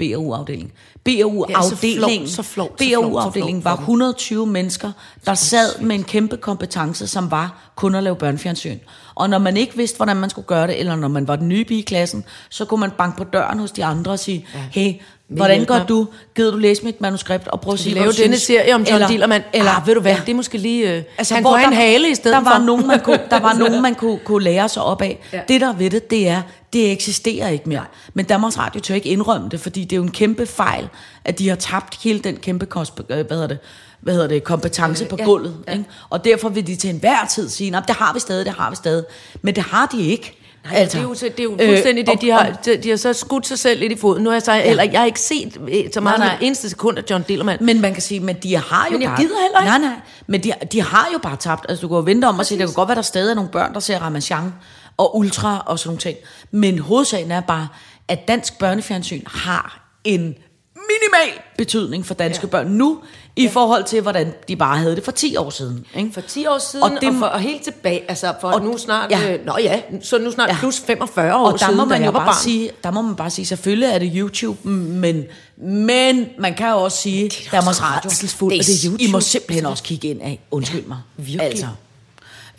flot, så BAU-afdelingen flot var for dem. 120 mennesker, der sad med en kæmpe kompetence, som var kun at lave børnefjernsyn. Og når man ikke vidste, hvordan man skulle gøre det, eller når man var den nye i klassen, så kunne man banke på døren hos de andre og sige, hey, hvordan mig? du? Gider du læse mit manuskript og prøve at sige, lave denne serie om John Eller- Dillermand. Eller, ah, ved du hvad, Ja. det er måske lige... Øh, altså, han kunne have en hale i stedet der var for. Nogen, man kunne, der var nogen, man kunne, kunne lære sig op af. Ja. Det der ved det, det er, det eksisterer ikke mere. Men Danmarks Radio tør ikke indrømme det, fordi det er jo en kæmpe fejl, at de har tabt hele den kæmpe kosp- øh, hvad hedder det, hvad hedder det, kompetence på ja, gulvet. ja. Ikke? Og derfor vil de til enhver tid sige, "Nå, det har vi stadig, det har vi stadig. Men det har de ikke. Nej, altså, det, er jo, så- det er jo fuldstændig øh, det, de og- har, de, de har så skudt sig selv lidt i foden. Nu har jeg så, ja. eller jeg har ikke set øh, så meget Nej, nej, eneste sekund af John Dillermand. Men man kan sige, men de har jo Men jeg bare... gider heller ikke. Nej, nej. Men de, de har jo bare tabt. Altså, du kan jo vente om at sige, der kan godt være, der stadig er nogle børn, der ser Ramachan og Ultra og sådan nogle ting. Men hovedsagen er bare, at dansk børnefjernsyn har en minimal betydning for danske ja. børn nu, i ja. forhold til, hvordan de bare havde det for 10 år siden. Ikke? For 10 år siden, Og det- det, og, for, og helt tilbage, altså for Og- nu snart, ja. øh, nå ja, så nu snart Ja. plus 45 år Og der siden, må man jo bare barn. sige, der må man bare sige, selvfølgelig er det YouTube, men, men man kan jo også sige, da Danmarks også Radio, det, at det er I må YouTube. simpelthen også kigge ind af. Undskyld mig. virkelig. Altså.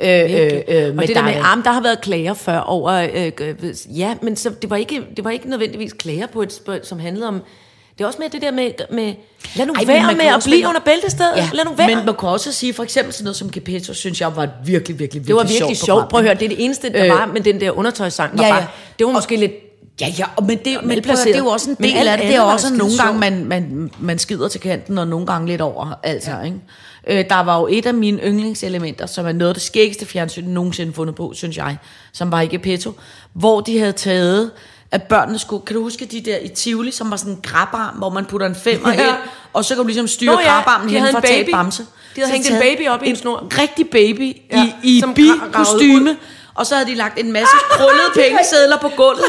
Øh, øh, øh, og det der med, arm, der har været klager før over, øh, øh, ja, men så, det, var ikke, det var ikke nødvendigvis klager på et spørgsmål, som handlede om, det er også med det der med, med lad nu Ej, men være med at blive under bæltestedet, ja, lad nu være. Men man kan også sige, for eksempel sådan noget som Gepetto, synes jeg var et virkelig, virkelig, virkelig det var virkelig sjovt Prøv at ikke? høre, det er det eneste, der Øh, var med den der undertøjssang. Var ja, ja. Bare, det var måske lidt Ja, ja, og men, det, men prøv, det er jo også en Men del af det. Det er også nogle gange, man, man, man skider til kanten, og nogle gange lidt over. Altså, ja. ikke? Øh, der var jo et af mine yndlingselementer, som er noget af det skæggeste fjernsyn nogensinde fundet på, synes jeg, som var i Gepetto, hvor de havde taget at børnene skulle, kan du huske de der i Tivoli, som var sådan en grabarm, hvor man putter en femmer Ja. ind, og så kan du ligesom styre Nå ja, grabarmen hen for en at tage bamse. De havde Så hængt en baby op i en snor. rigtig baby Ja, i, i bi-kostyme, og så havde de lagt en masse krøllede pengesedler på gulvet,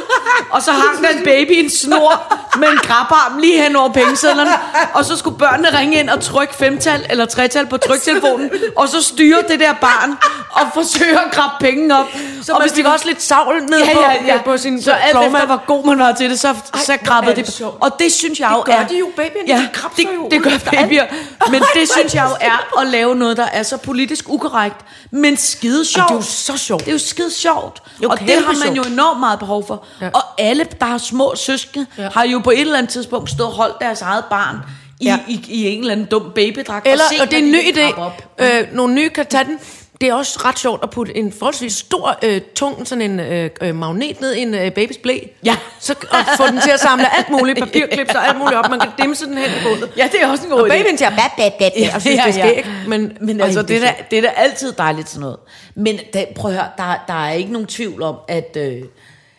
og så hang der en baby i en snor med en grabarm lige hen over pengesedlerne, og så skulle børnene ringe ind og trykke femtal eller tretal på tryktelefonen, og så styre det der barn og forsøge at grabbe penge op. Så og man fik også lidt savl ned ja, på, ja, ja. på sin så alt efter, hvor god man var til det, så, så hvor grabbede er det det. sjovt. Og det synes jeg jo gør er... de jo, babyerne, Ja, de det, jo det gør babyer. Men det synes jeg jo er at lave noget, der er så politisk ukorrekt, men skide sjovt. det er jo så sjovt. Det er jo skide sjovt. Jo, og det har man jo enormt meget behov for. Ja. Og alle, der har små søskende, Ja. har jo på et eller andet tidspunkt stået og holdt deres eget barn i, Ja. i, i en eller anden dum babydragt. Eller, set, og det er en ny idé, øh, nogle nye kan tage den. Det er også ret sjovt at putte en forholdsvis stor, øh, tung sådan en øh, øh, magnet ned i en øh, babys blæ. Ja. Så, og få den til at samle alt muligt, papirklips og alt muligt op. Man kan dimse den hen i gulvet. Ja, det er også en god Og idé. babyen til at bat, bat, bat, ja, og synes, det er skægt. Men, men Ej, altså, det, er da, det er da altid dejligt sådan noget. Men da, prøv at høre, der, der er ikke nogen tvivl om, at... Øh,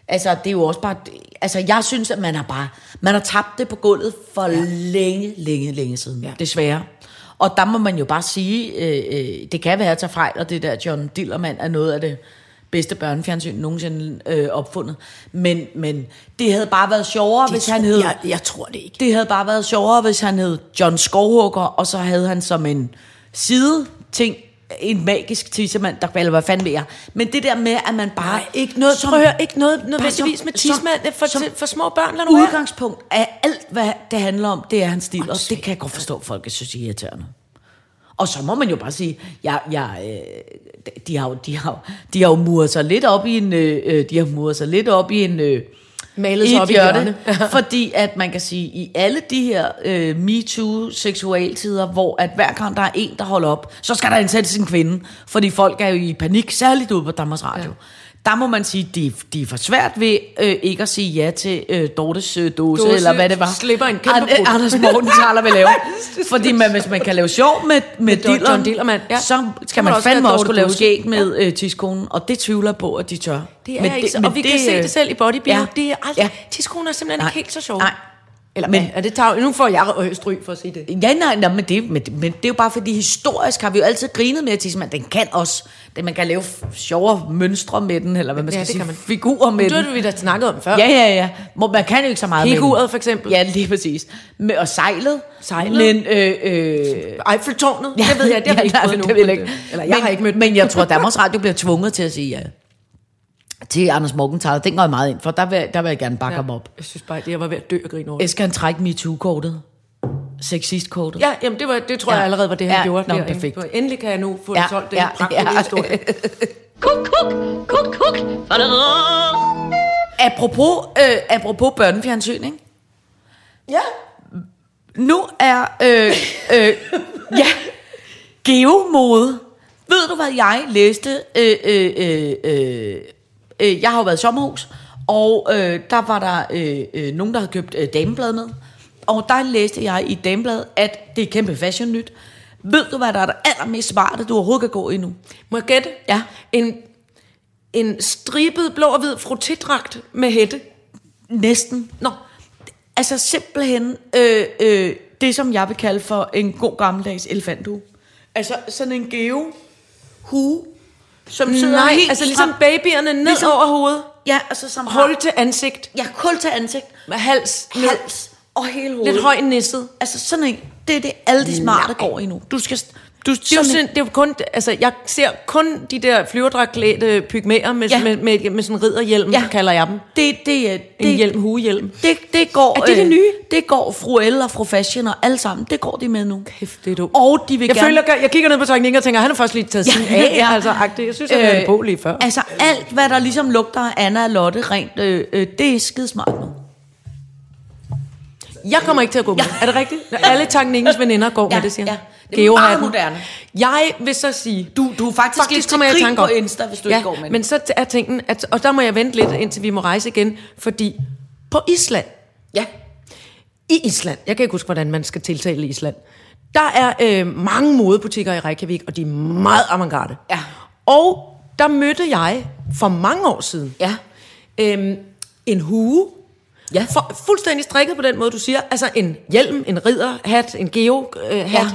altså, det er jo også bare... Altså, jeg synes, at man har bare... Man har tabt det på gulvet for ja. længe, længe, længe siden. Ja. Ja. Desværre. Og der må man jo bare sige, øh, øh, det kan være, at jeg tager fejl, og det der John Dillermand er noget af det bedste børnefjernsyn nogensinde øh, opfundet. Men, men det havde bare været sjovere, hvis han hed... Jeg, jeg tror det ikke. Det havde bare været sjovere, hvis han hed John Skovhugger, og så havde han som en side ting en magisk tissemand, der eller hvad fanden ved jeg. Men det der med, at man bare... Nej, ikke noget, som- prøv at høre, ikke noget nødvendigvis som- med tidsmand for, som for små børn. Nu være. Udgangspunkt af alt, hvad det handler om, det er hans stil, og det kan jeg godt forstå, at folk synes er irriterende. Og så må man jo bare sige, jeg, jeg, øh, de, har jo, de, har, de har jo muret sig lidt op i en, øh, øh, de har muret sig lidt op i en, øh, Malet i et op i hjørne. fordi at man kan sige, i alle de her øh, MeToo-seksualtider, hvor at hver gang der er en, der holder op, så skal der indsættes en kvinde, fordi folk er jo i panik, særligt ude på Danmarks Radio. Ja. Der må man sige, de, de er for svært ved øh, ikke at sige ja til øh, Dortes øh, dose, Dåse eller hvad det var. slipper en kæmpe An-. Anders Morgenthaler vil lave. fordi man, hvis man kan lave sjov med, med John- dilleren, John Dillermand, ja. så Så skal man der også fandme også kunne lave Dose. skæg med øh, tidskonen, og det tvivler på, at de tør. Det er Men ikke så, men og vi kan se øh, det selv i bodybuilding. ja. Det er aldrig, Ja. tidskolen er simpelthen Nej. ikke helt så sjov. Nej. Eller Men- er det tag, nu får jeg stryg for at sige det. Ja, nej, nej men, det, men, men det er jo bare fordi, historisk har vi jo altid grinet med, at Tissemand, den kan også, det, man kan lave sjovere mønstre med den, eller hvad man Ja, skal det sige, kan man. figurer med Det den. har vi da snakket om før. Ja, ja, ja. Må- Man kan jo ikke så meget Piguret med den. for eksempel. Ja, lige præcis. Med, og sejlet. Sejlet. Men, øh, øh, Eiffeltårnet, det ved jeg, det har vi ikke nej, fået det jeg men ikke. det- Eller jeg men, har ikke mødt Men jeg tror, Danmarks Radio bliver tvunget til at sige ja. Til Anders Morgenthaler, den går jeg meget ind for. Der vil, der vil jeg gerne bakke ja. ham op. Jeg synes bare, at jeg var ved at dø og grine over det. Skal han trække MeToo-kortet? Sexist-kortet? Ja, jamen det, var, det tror Ja. jeg allerede var det, han Ja, gjorde. nå, derinde. perfekt. Endelig kan jeg nu få Ja, ja, solgt den ja, pragtfulde ja. ja. historie. Kuk, kuk, kuk, kuk. Apropos, øh, apropos børnefjernsyn, ikke? Ja. Nu er, øh, øh, ja, geomode. Ved du, hvad jeg læste? Øh, øh, øh, øh, jeg har jo været i sommerhus, og øh, der var der øh, øh, nogen, der havde købt øh, dameblad med. Og der læste jeg i damebladet, at det er kæmpe fashion nyt. Ved du, hvad der er det allermest smarte, du overhovedet kan gå i nu? Må jeg gætte? Ja. En, en stribet blå og hvid frottidragt med hætte. Næsten. Nå, altså simpelthen øh, øh, det, som jeg vil kalde for en god gammeldags elefanthue. Altså sådan en geo hue, som sidder Nej, helt altså ligesom babyerne ned Ligesom- over hovedet. Ja, altså som har, Hul til ansigt. ja, kul til ansigt, Med hals hals og hele hovedet. Lidt høj nisset. Altså sådan en, det er det alle de smarte går i nu. Du skal, du, Det er, jo sådan det er jo kun, altså jeg ser kun de der flyverdragtklædte pygmæer med, Ja. ja. med, med, med sådan en ridderhjelm, Ja. ja. kalder jeg dem. det, det, er- En det, hjelm, huehjelm. Det, det går, Er det det øh, nye? Det går fru L og fru Fashion og alle sammen. Det går de med nu. Kæft, det er dumt. Og de vil Jeg, gerne... føler, jeg kigger ned på teknikken og tænker, han har først lige taget sin af, ja. altså agtigt. Jeg synes, han havde det på lige før. Altså alt, hvad der ligesom lugter af Anna og Lotte rent, øh, øh, det er skidesmart nu. Jeg kommer ikke til at gå med. Ja. Er det rigtigt? Når alle teknikkens veninder går Ja, med det, siger ja. Er Geohatten. meget moderne. Jeg vil så sige... Du, du er faktisk, faktisk lidt kommer jeg i grin tanke på Insta, hvis du ja, ikke går med men så er tingen, at, og der må jeg vente lidt, indtil vi må rejse igen, fordi På Island, Ja. i Island, jeg kan ikke huske, hvordan man skal tiltale Island, der er øh, mange modebutikker i Reykjavik, og de er meget avantgarde. Ja. Og der mødte jeg for mange år siden Ja. øhm, en hue, Ja. for, fuldstændig strikket på den måde, du siger. Altså en hjelm, en ridderhat, en geo-hat. Øh, hat.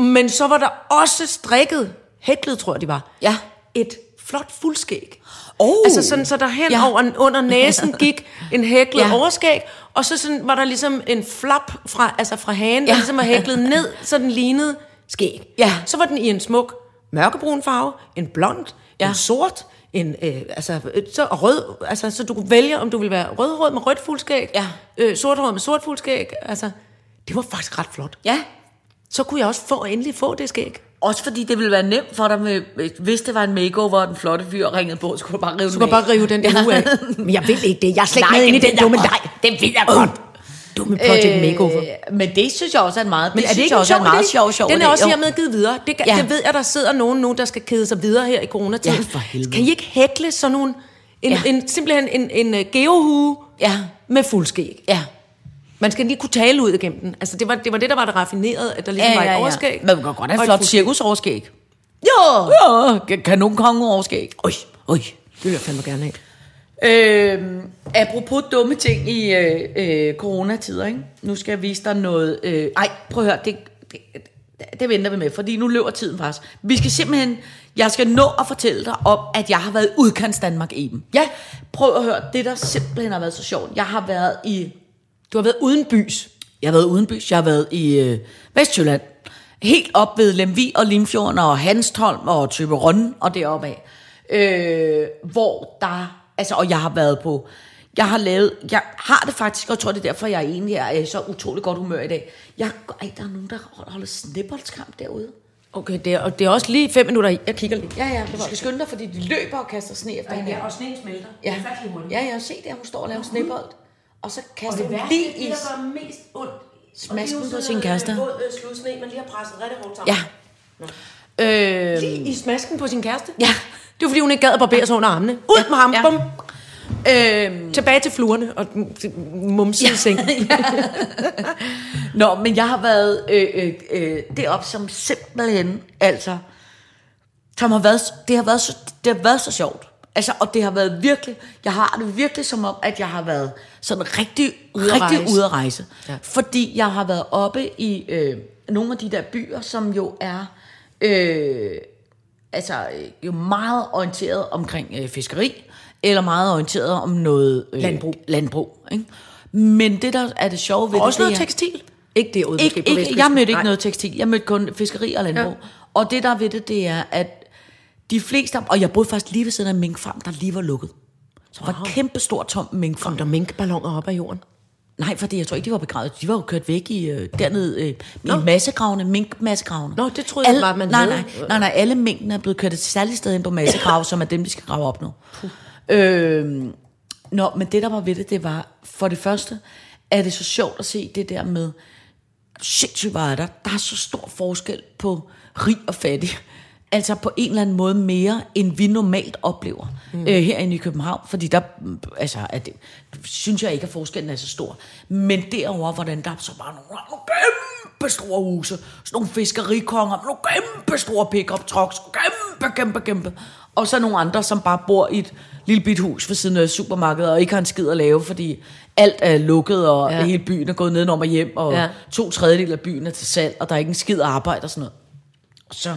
Men så var der også strikket, hæklet tror jeg de var, Ja. et flot fuldskæg. Oh. Altså sådan, så der hen Ja. over under næsen gik en hæklet Ja. overskæg, og så sådan, var der ligesom en flap fra, altså fra hagen, ja. Der ligesom var hæklet ned, så den lignede skæg. Ja. Så var den i en smuk mørkebrun farve, en blond, ja. En sort, en, øh, altså, øh, så, rød, altså, så du kunne vælge, om du ville være rødhåret med rødt fuldskæg, Ja. øh, sorthåret med sort fuldskæg, altså, det var faktisk ret flot. Ja. Så kunne jeg også få, endelig få det skæg. Også fordi det ville være nemt for dig, med, hvis det var en makeover, og den flotte fyr ringede på, så kunne du bare rive Du den bare rive den der hue af. Men jeg vil ikke det. Jeg er slet ikke Nej, med inde i det den dumme godt. Det ved jeg godt. Dumme Project Makeover. Øh, men det synes jeg også er en meget, Men er det synes ikke jeg en også er sjov en meget sjov, sjov Den er også hermed givet videre. Det, Ja. det ved jeg, der sidder nogen nu, der skal kede sig videre her i coronatiden. Ja, for helvede. Kan I ikke hækle sådan nogle, en, Ja. en, simpelthen en, en uh, geohue Ja. med fuldskæg? Ja. Man skal lige kunne tale ud igennem den. Altså, det var det, var det der var det raffinerede, at der ligesom var et overskæg. Men man kan godt have og et et flot cirkusoverskæg. Jo! Ja, kanonkonge overskæg. Oj, oj. Det vil jeg fandme gerne have. Øh, apropos dumme ting i øh, øh, coronatider, ikke? Nu skal jeg vise dig noget... Øh, ej, prøv at høre, det, det, det venter vi med, fordi nu løber tiden faktisk. Vi skal simpelthen... Jeg skal nå at fortælle dig om, at jeg har været udkants Danmark Eben. Ja, prøv at høre, det der simpelthen har været så sjovt. Jeg har været i... Du har været uden bys. Jeg har været udenbys, jeg har været i øh, Vestjylland. Helt op ved Lemvi og Limfjorden og Hanstholm og Tøberøn og deroppe af. Øh, hvor der, altså, og jeg har været på, jeg har lavet, jeg har det faktisk, og jeg tror det er derfor, jeg egentlig er i så utrolig godt humør i dag. Jeg, ej, der er nogen, der holder snibboldskamp derude. Okay, det er, og det er også lige fem minutter. Jeg kigger lige. Ja, ja, du skal skynde dig, fordi de løber og kaster sne efter hinanden. og sneen smelter. Ja, ja, jeg har set det, hun står og laver snebold. Og så kaster hun lige i gør mest ondt, smasken på sin kæreste. Våd sludsne, man lige har presset rigtig hårdt Ja. Øh, Lige i smasken på sin kæreste? Ja. Det var fordi, hun ikke gad at barbere sig under armene. Ud Ja, med ham, ja. bum. øhm, Tilbage til fluerne og mumsede ja. seng. Nå, men jeg har været øh, øh, øh, deroppe som simpelthen, altså, som har været, det har været så, det har været så sjovt. Altså, og det har været virkelig, jeg har det virkelig som om, at jeg har været sådan rigtig, Ude rigtig ude at rejse. Ja. Fordi jeg har været oppe i øh, nogle af de der byer, som jo er, øh, altså, øh, jo meget orienteret omkring øh, fiskeri, eller meget orienteret om noget øh, Landbrug. landbrug ikke? Men det, der er det sjove ved Og også det, det noget er, tekstil. Ikke det ude ikke, ikke, jeg mødte ikke Nej. noget tekstil. Jeg mødte kun fiskeri og landbrug. Ja. Ja. Og det der er ved det, det er, at de fleste, og jeg boede faktisk lige ved siden af en minkfarm, der lige var lukket. Så var wow. kæmpe stor tom minkfarm. Kom der minkballoner op af jorden? Nej, fordi jeg tror ikke, de var begravet. De var jo kørt væk i, øh, dernede øh, i massegravene, minkmassegravene. Nå, det troede jeg alle, bare, man nej, nej, nej, nej, alle minkene er blevet kørt et særligt sted ind på massegrave, som er dem, de skal grave op nu. Øh, nå, men det, der var ved det, det var, for det første, er det så sjovt at se det der med, sindssygt var der, der er så stor forskel på rig og fattig. Altså på en eller anden måde mere, end vi normalt oplever mm. øh, herinde i København. Fordi der, altså, at det, synes jeg ikke, at forskellen er så stor. Men derover hvordan der er så bare nogle, nogle kæmpe store huse, sådan nogle fiskerikonger, nogle kæmpe store pick-up trucks, kæmpe, kæmpe, kæmpe. Og så nogle andre, som bare bor i et lille bit hus ved siden af supermarkedet, og ikke har en skid at lave, fordi alt er lukket, og Ja. hele byen er gået nedenom og hjem, og Ja. to tredjedel af byen er til salg, og der er ikke en skid arbejde og sådan noget. Og så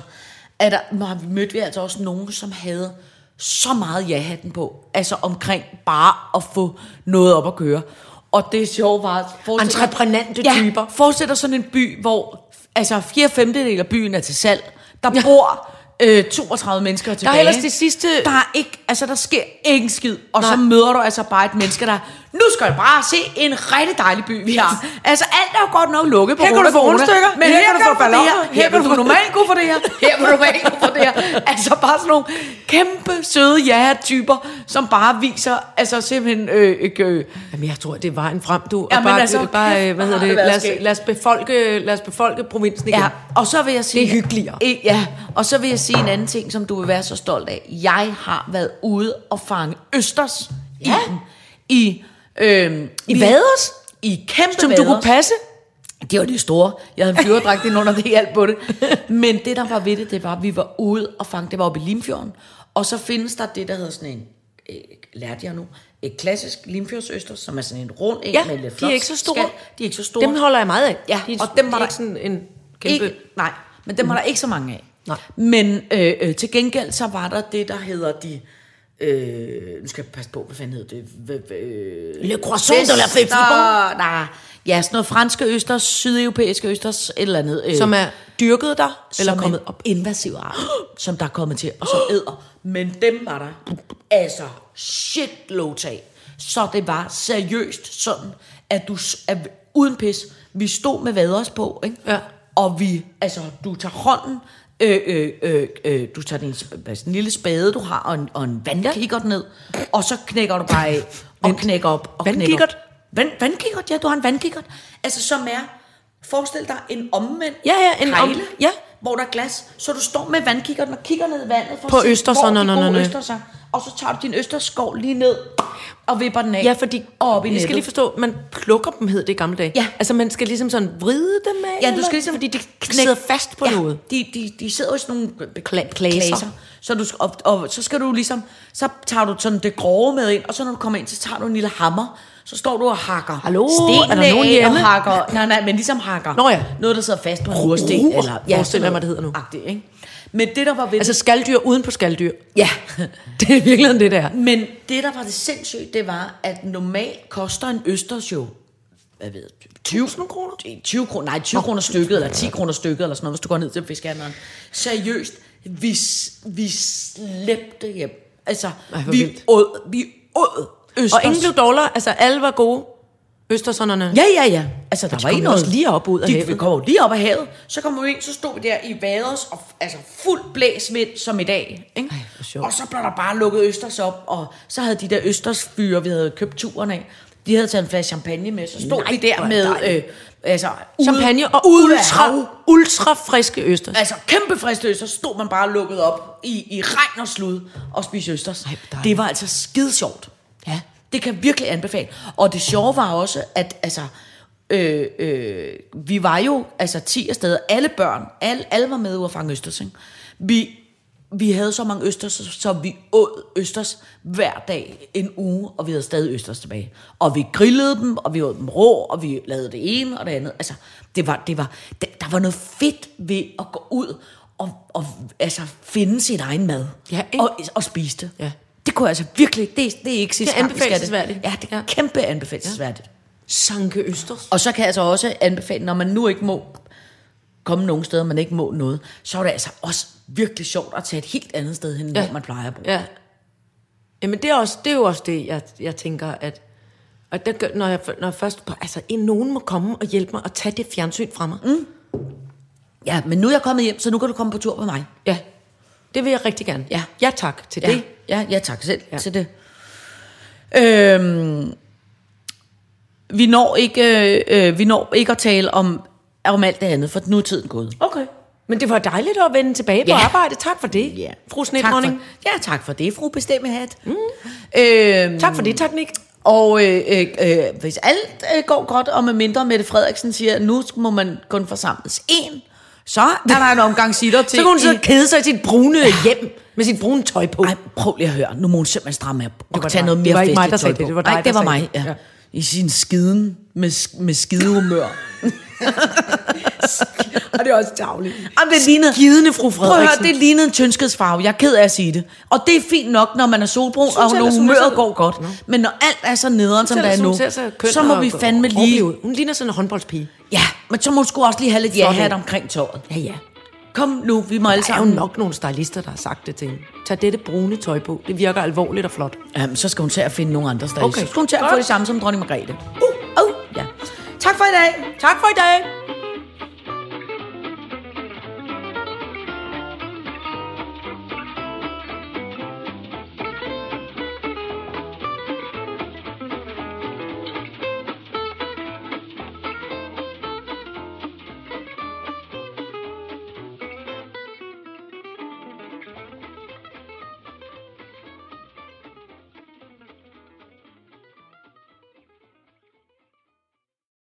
er der, har vi mødt vi altså også nogen, som havde så meget ja-hatten på, altså omkring bare at få noget op at køre. Og det sjove var... forestil dig- Entreprenante ja, typer. Dig sådan en by, hvor altså fire femtedel af byen er til salg. Der ja. bor øh, 32 mennesker tilbage. ellers det sidste- Der er ikke, altså der sker ingen skid. Og Nej. så møder du altså bare et menneske, der... Nu skal du bare se en rigtig dejlig by, vi har. Altså alt er jo godt nok lukket på Her kan du få rundstykker, Men her, kan du få det balloner. her, Her kan du få normalt kunne få det her. Her kan du normalt kunne få det her. Altså bare sådan nogle kæmpe søde ja-typer, som bare viser, altså simpelthen... Øh, øh, øh, Jamen, jeg tror, det er vejen frem, du. Ja, og bare, altså, bare, øh, hvad hedder det, lad os, lad, os befolke, lad os befolke provinsen igen. Ja, og så vil jeg sige... Det er hyggeligere. Eh, Ja, og så vil jeg sige en anden ting, som du vil være så stolt af. Jeg har været ude og fange østers ja. i, i Øhm, I vi- vaders? I kæmpe Som du kunne vaders. passe? Det var det store. Jeg havde flyverdragt ind under det hjalp på det. Men det, der var ved det, det var, at vi var ude og fange. Det var oppe i Limfjorden. Og så findes der det, der hedder sådan en, øh, lærte jeg nu, et klassisk Limfjordsøster, som er sådan en rund en Ja, med lidt de er ikke så store. skal. De er ikke så store. Dem holder jeg meget af. Ja, de, og dem var de er der- ikke sådan en kæmpe... Ikke, nej, men dem var der ikke så mange af. Nej. Men øh, øh, til gengæld så var der det, der hedder de... Øh, nu skal jeg passe på, hvad fanden hedder det? V- øh, Le croissant de la fête Nej, ja, sådan noget franske østers, sydeuropæiske østers, et eller andet. Øh, Som er dyrket der, eller kommet op. invasiv art, som der er kommet til, og som æder. Men dem var der altså shitloads af. Så det var seriøst sådan, at du, at, uden pis, vi stod med vaders på, ikke? Ja. og vi, altså, du tager hånden, øh, øh, øh, øh, du tager din sådan en lille spade, du har, og en, og en vandkikkert ned, og så knækker du bare af, og knækker op. Og knækker op. Vand, vandkikkert, ja, du har en vandkikkert. Altså, som er, forestil dig en omvendt Ja, ja, en om- kejle, ja. hvor der er glas, så du står med vandkikkerten og kigger ned i vandet for På at se, østerserne, hvor de og så tager du din østersskov lige ned og vipper den af. Ja, fordi og op i nettet. skal lige forstå, man plukker dem, hed det i gamle dage. Ja. Altså man skal ligesom sådan vride dem af. Ja, du skal ligesom... Fordi de sidder fast på ja, noget. De, de, de sidder jo i sådan nogle Kla- klaser. Så, du, og, og, så skal du ligesom... Så tager du sådan det grove med ind, og så når du kommer ind, så tager du en lille hammer, så står du og hakker Hallo, stenene er der nogen hjemme? og hakker... Nej, nej, men ligesom hakker. Nå ja. Noget, der sidder fast på en mursten. Ruer, Eller, forestiller sådan jeg mig, det hedder nu. agtigt, ikke? Men det, der var ved Altså skalddyr uden på skalddyr. Ja, Det er virkelig det der. men det, der var det sindssygt, det var, at normalt koster en østers jo, hvad ved jeg, 20 kroner? 20 kroner, nej, 20 kroner stykket, eller 10 kroner stykket, eller sådan noget, hvis du går ned til fiskhandleren. Seriøst, vi, vi slæbte hjem. Altså, Ej, vi vildt. åd, vi åd østers. Og ingen blev dårligere. Altså alle var gode. Østersonderne. Ja, ja, ja. Altså, der de var kom ikke noget... lige op ud af de, havet. Vi kommer jo lige op af havet. Så kommer vi ind, så stod vi der i vaders, og altså fuld blæsvind som i dag. Ikke? Ej, og så blev der bare lukket østers op, og så havde de der østersfyre, vi havde købt turen af, de havde taget en flaske champagne med, så stod Nej, vi der med... Øh, altså, Champagne og ultra, ultra friske østers. Altså kæmpe friske østers, så stod man bare lukket op i, i regn og slud og spiste østers. Ej, det var altså skide sjovt. Ja. Det kan jeg virkelig anbefale. Og det sjove var også, at altså, øh, øh, vi var jo altså 10 afsted, alle børn, alle, alle var med ude at fange østers. Ikke? Vi, vi havde så mange østers, så vi åd østers hver dag en uge, og vi havde stadig østers tilbage. Og vi grillede dem, og vi åd dem rå, og vi lavede det ene og det andet. Altså, det var, det var, det, der var noget fedt ved at gå ud og, og altså, finde sin egen mad. Ja, ikke? og, og spise det. Ja. Det kunne jeg altså virkelig, det, det er ikke sidste Det er. Ja, det er Ja. ja. kæmpe anbefalelsesværdigt. Sanke østers. Og så kan jeg altså også anbefale, når man nu ikke må komme nogen steder, man ikke må noget, så er det altså også virkelig sjovt at tage et helt andet sted hen, ja. Ja. hvor man plejer at bo. Ja. Jamen det er, også, det er jo også det, jeg, jeg tænker, at og det gør, når, jeg, når jeg først, altså en, nogen må komme og hjælpe mig og tage det fjernsyn fra mig. Mm. ja, men nu er jeg kommet hjem, så nu kan du komme på tur med mig. Ja, det vil jeg rigtig gerne. Ja. ja tak til Ja, det. ja, ja tak selv Ja. til det. Øhm, vi, når ikke, øh, vi når ikke at tale om, om alt det andet, for nu er tiden gået. Okay. Men det var dejligt at vende tilbage på Ja. arbejde. Tak for det, Ja. fru tak Snedronning. ja, tak for det, fru Bestemmehat. Mm. Øhm, Tak for det, teknik. Og øh, øh, øh, hvis alt øh, går godt, og med mindre Mette Frederiksen siger, at nu må man kun forsamles én, så er der en omgang sitter til. Så kan hun sidde og kede sig i sit brune hjem med sit brune tøj på. Ej, prøv lige at høre. Nu må hun simpelthen stramme op og var tage noget Det mere var ikke mig, festligt der sagde tøj det. på. Det var dig, Nej, det var mig. det. Ja. Ja. I sin skiden med, med skidehumør. Og det er også tavligt. Jamen, det lignede, Skidende fru Prøv at høre, Frederiksen. det lignede en tønskedsfarve. Jeg er ked af at sige det. Og det er fint nok, når man er solbrun, og ellers, når hun humøret ser- går godt. Men når alt er så nederen, som det er nu, så må vi fandme lige... Hun ligner sådan en håndboldspige. Ja, men så må hun sgu også lige have lidt ja-hat omkring tåret. Ja, ja. Kom nu, vi må alle Der er jo sammen... nok nogle stylister, der har sagt det til hende. Tag dette brune tøj på. Det virker alvorligt og flot. Jamen, så skal hun til at finde nogle andre steder. Okay. Så skal hun til at få det samme som dronning Margrethe. Uh, uh, ja. Tak for i dag. Tak for i dag.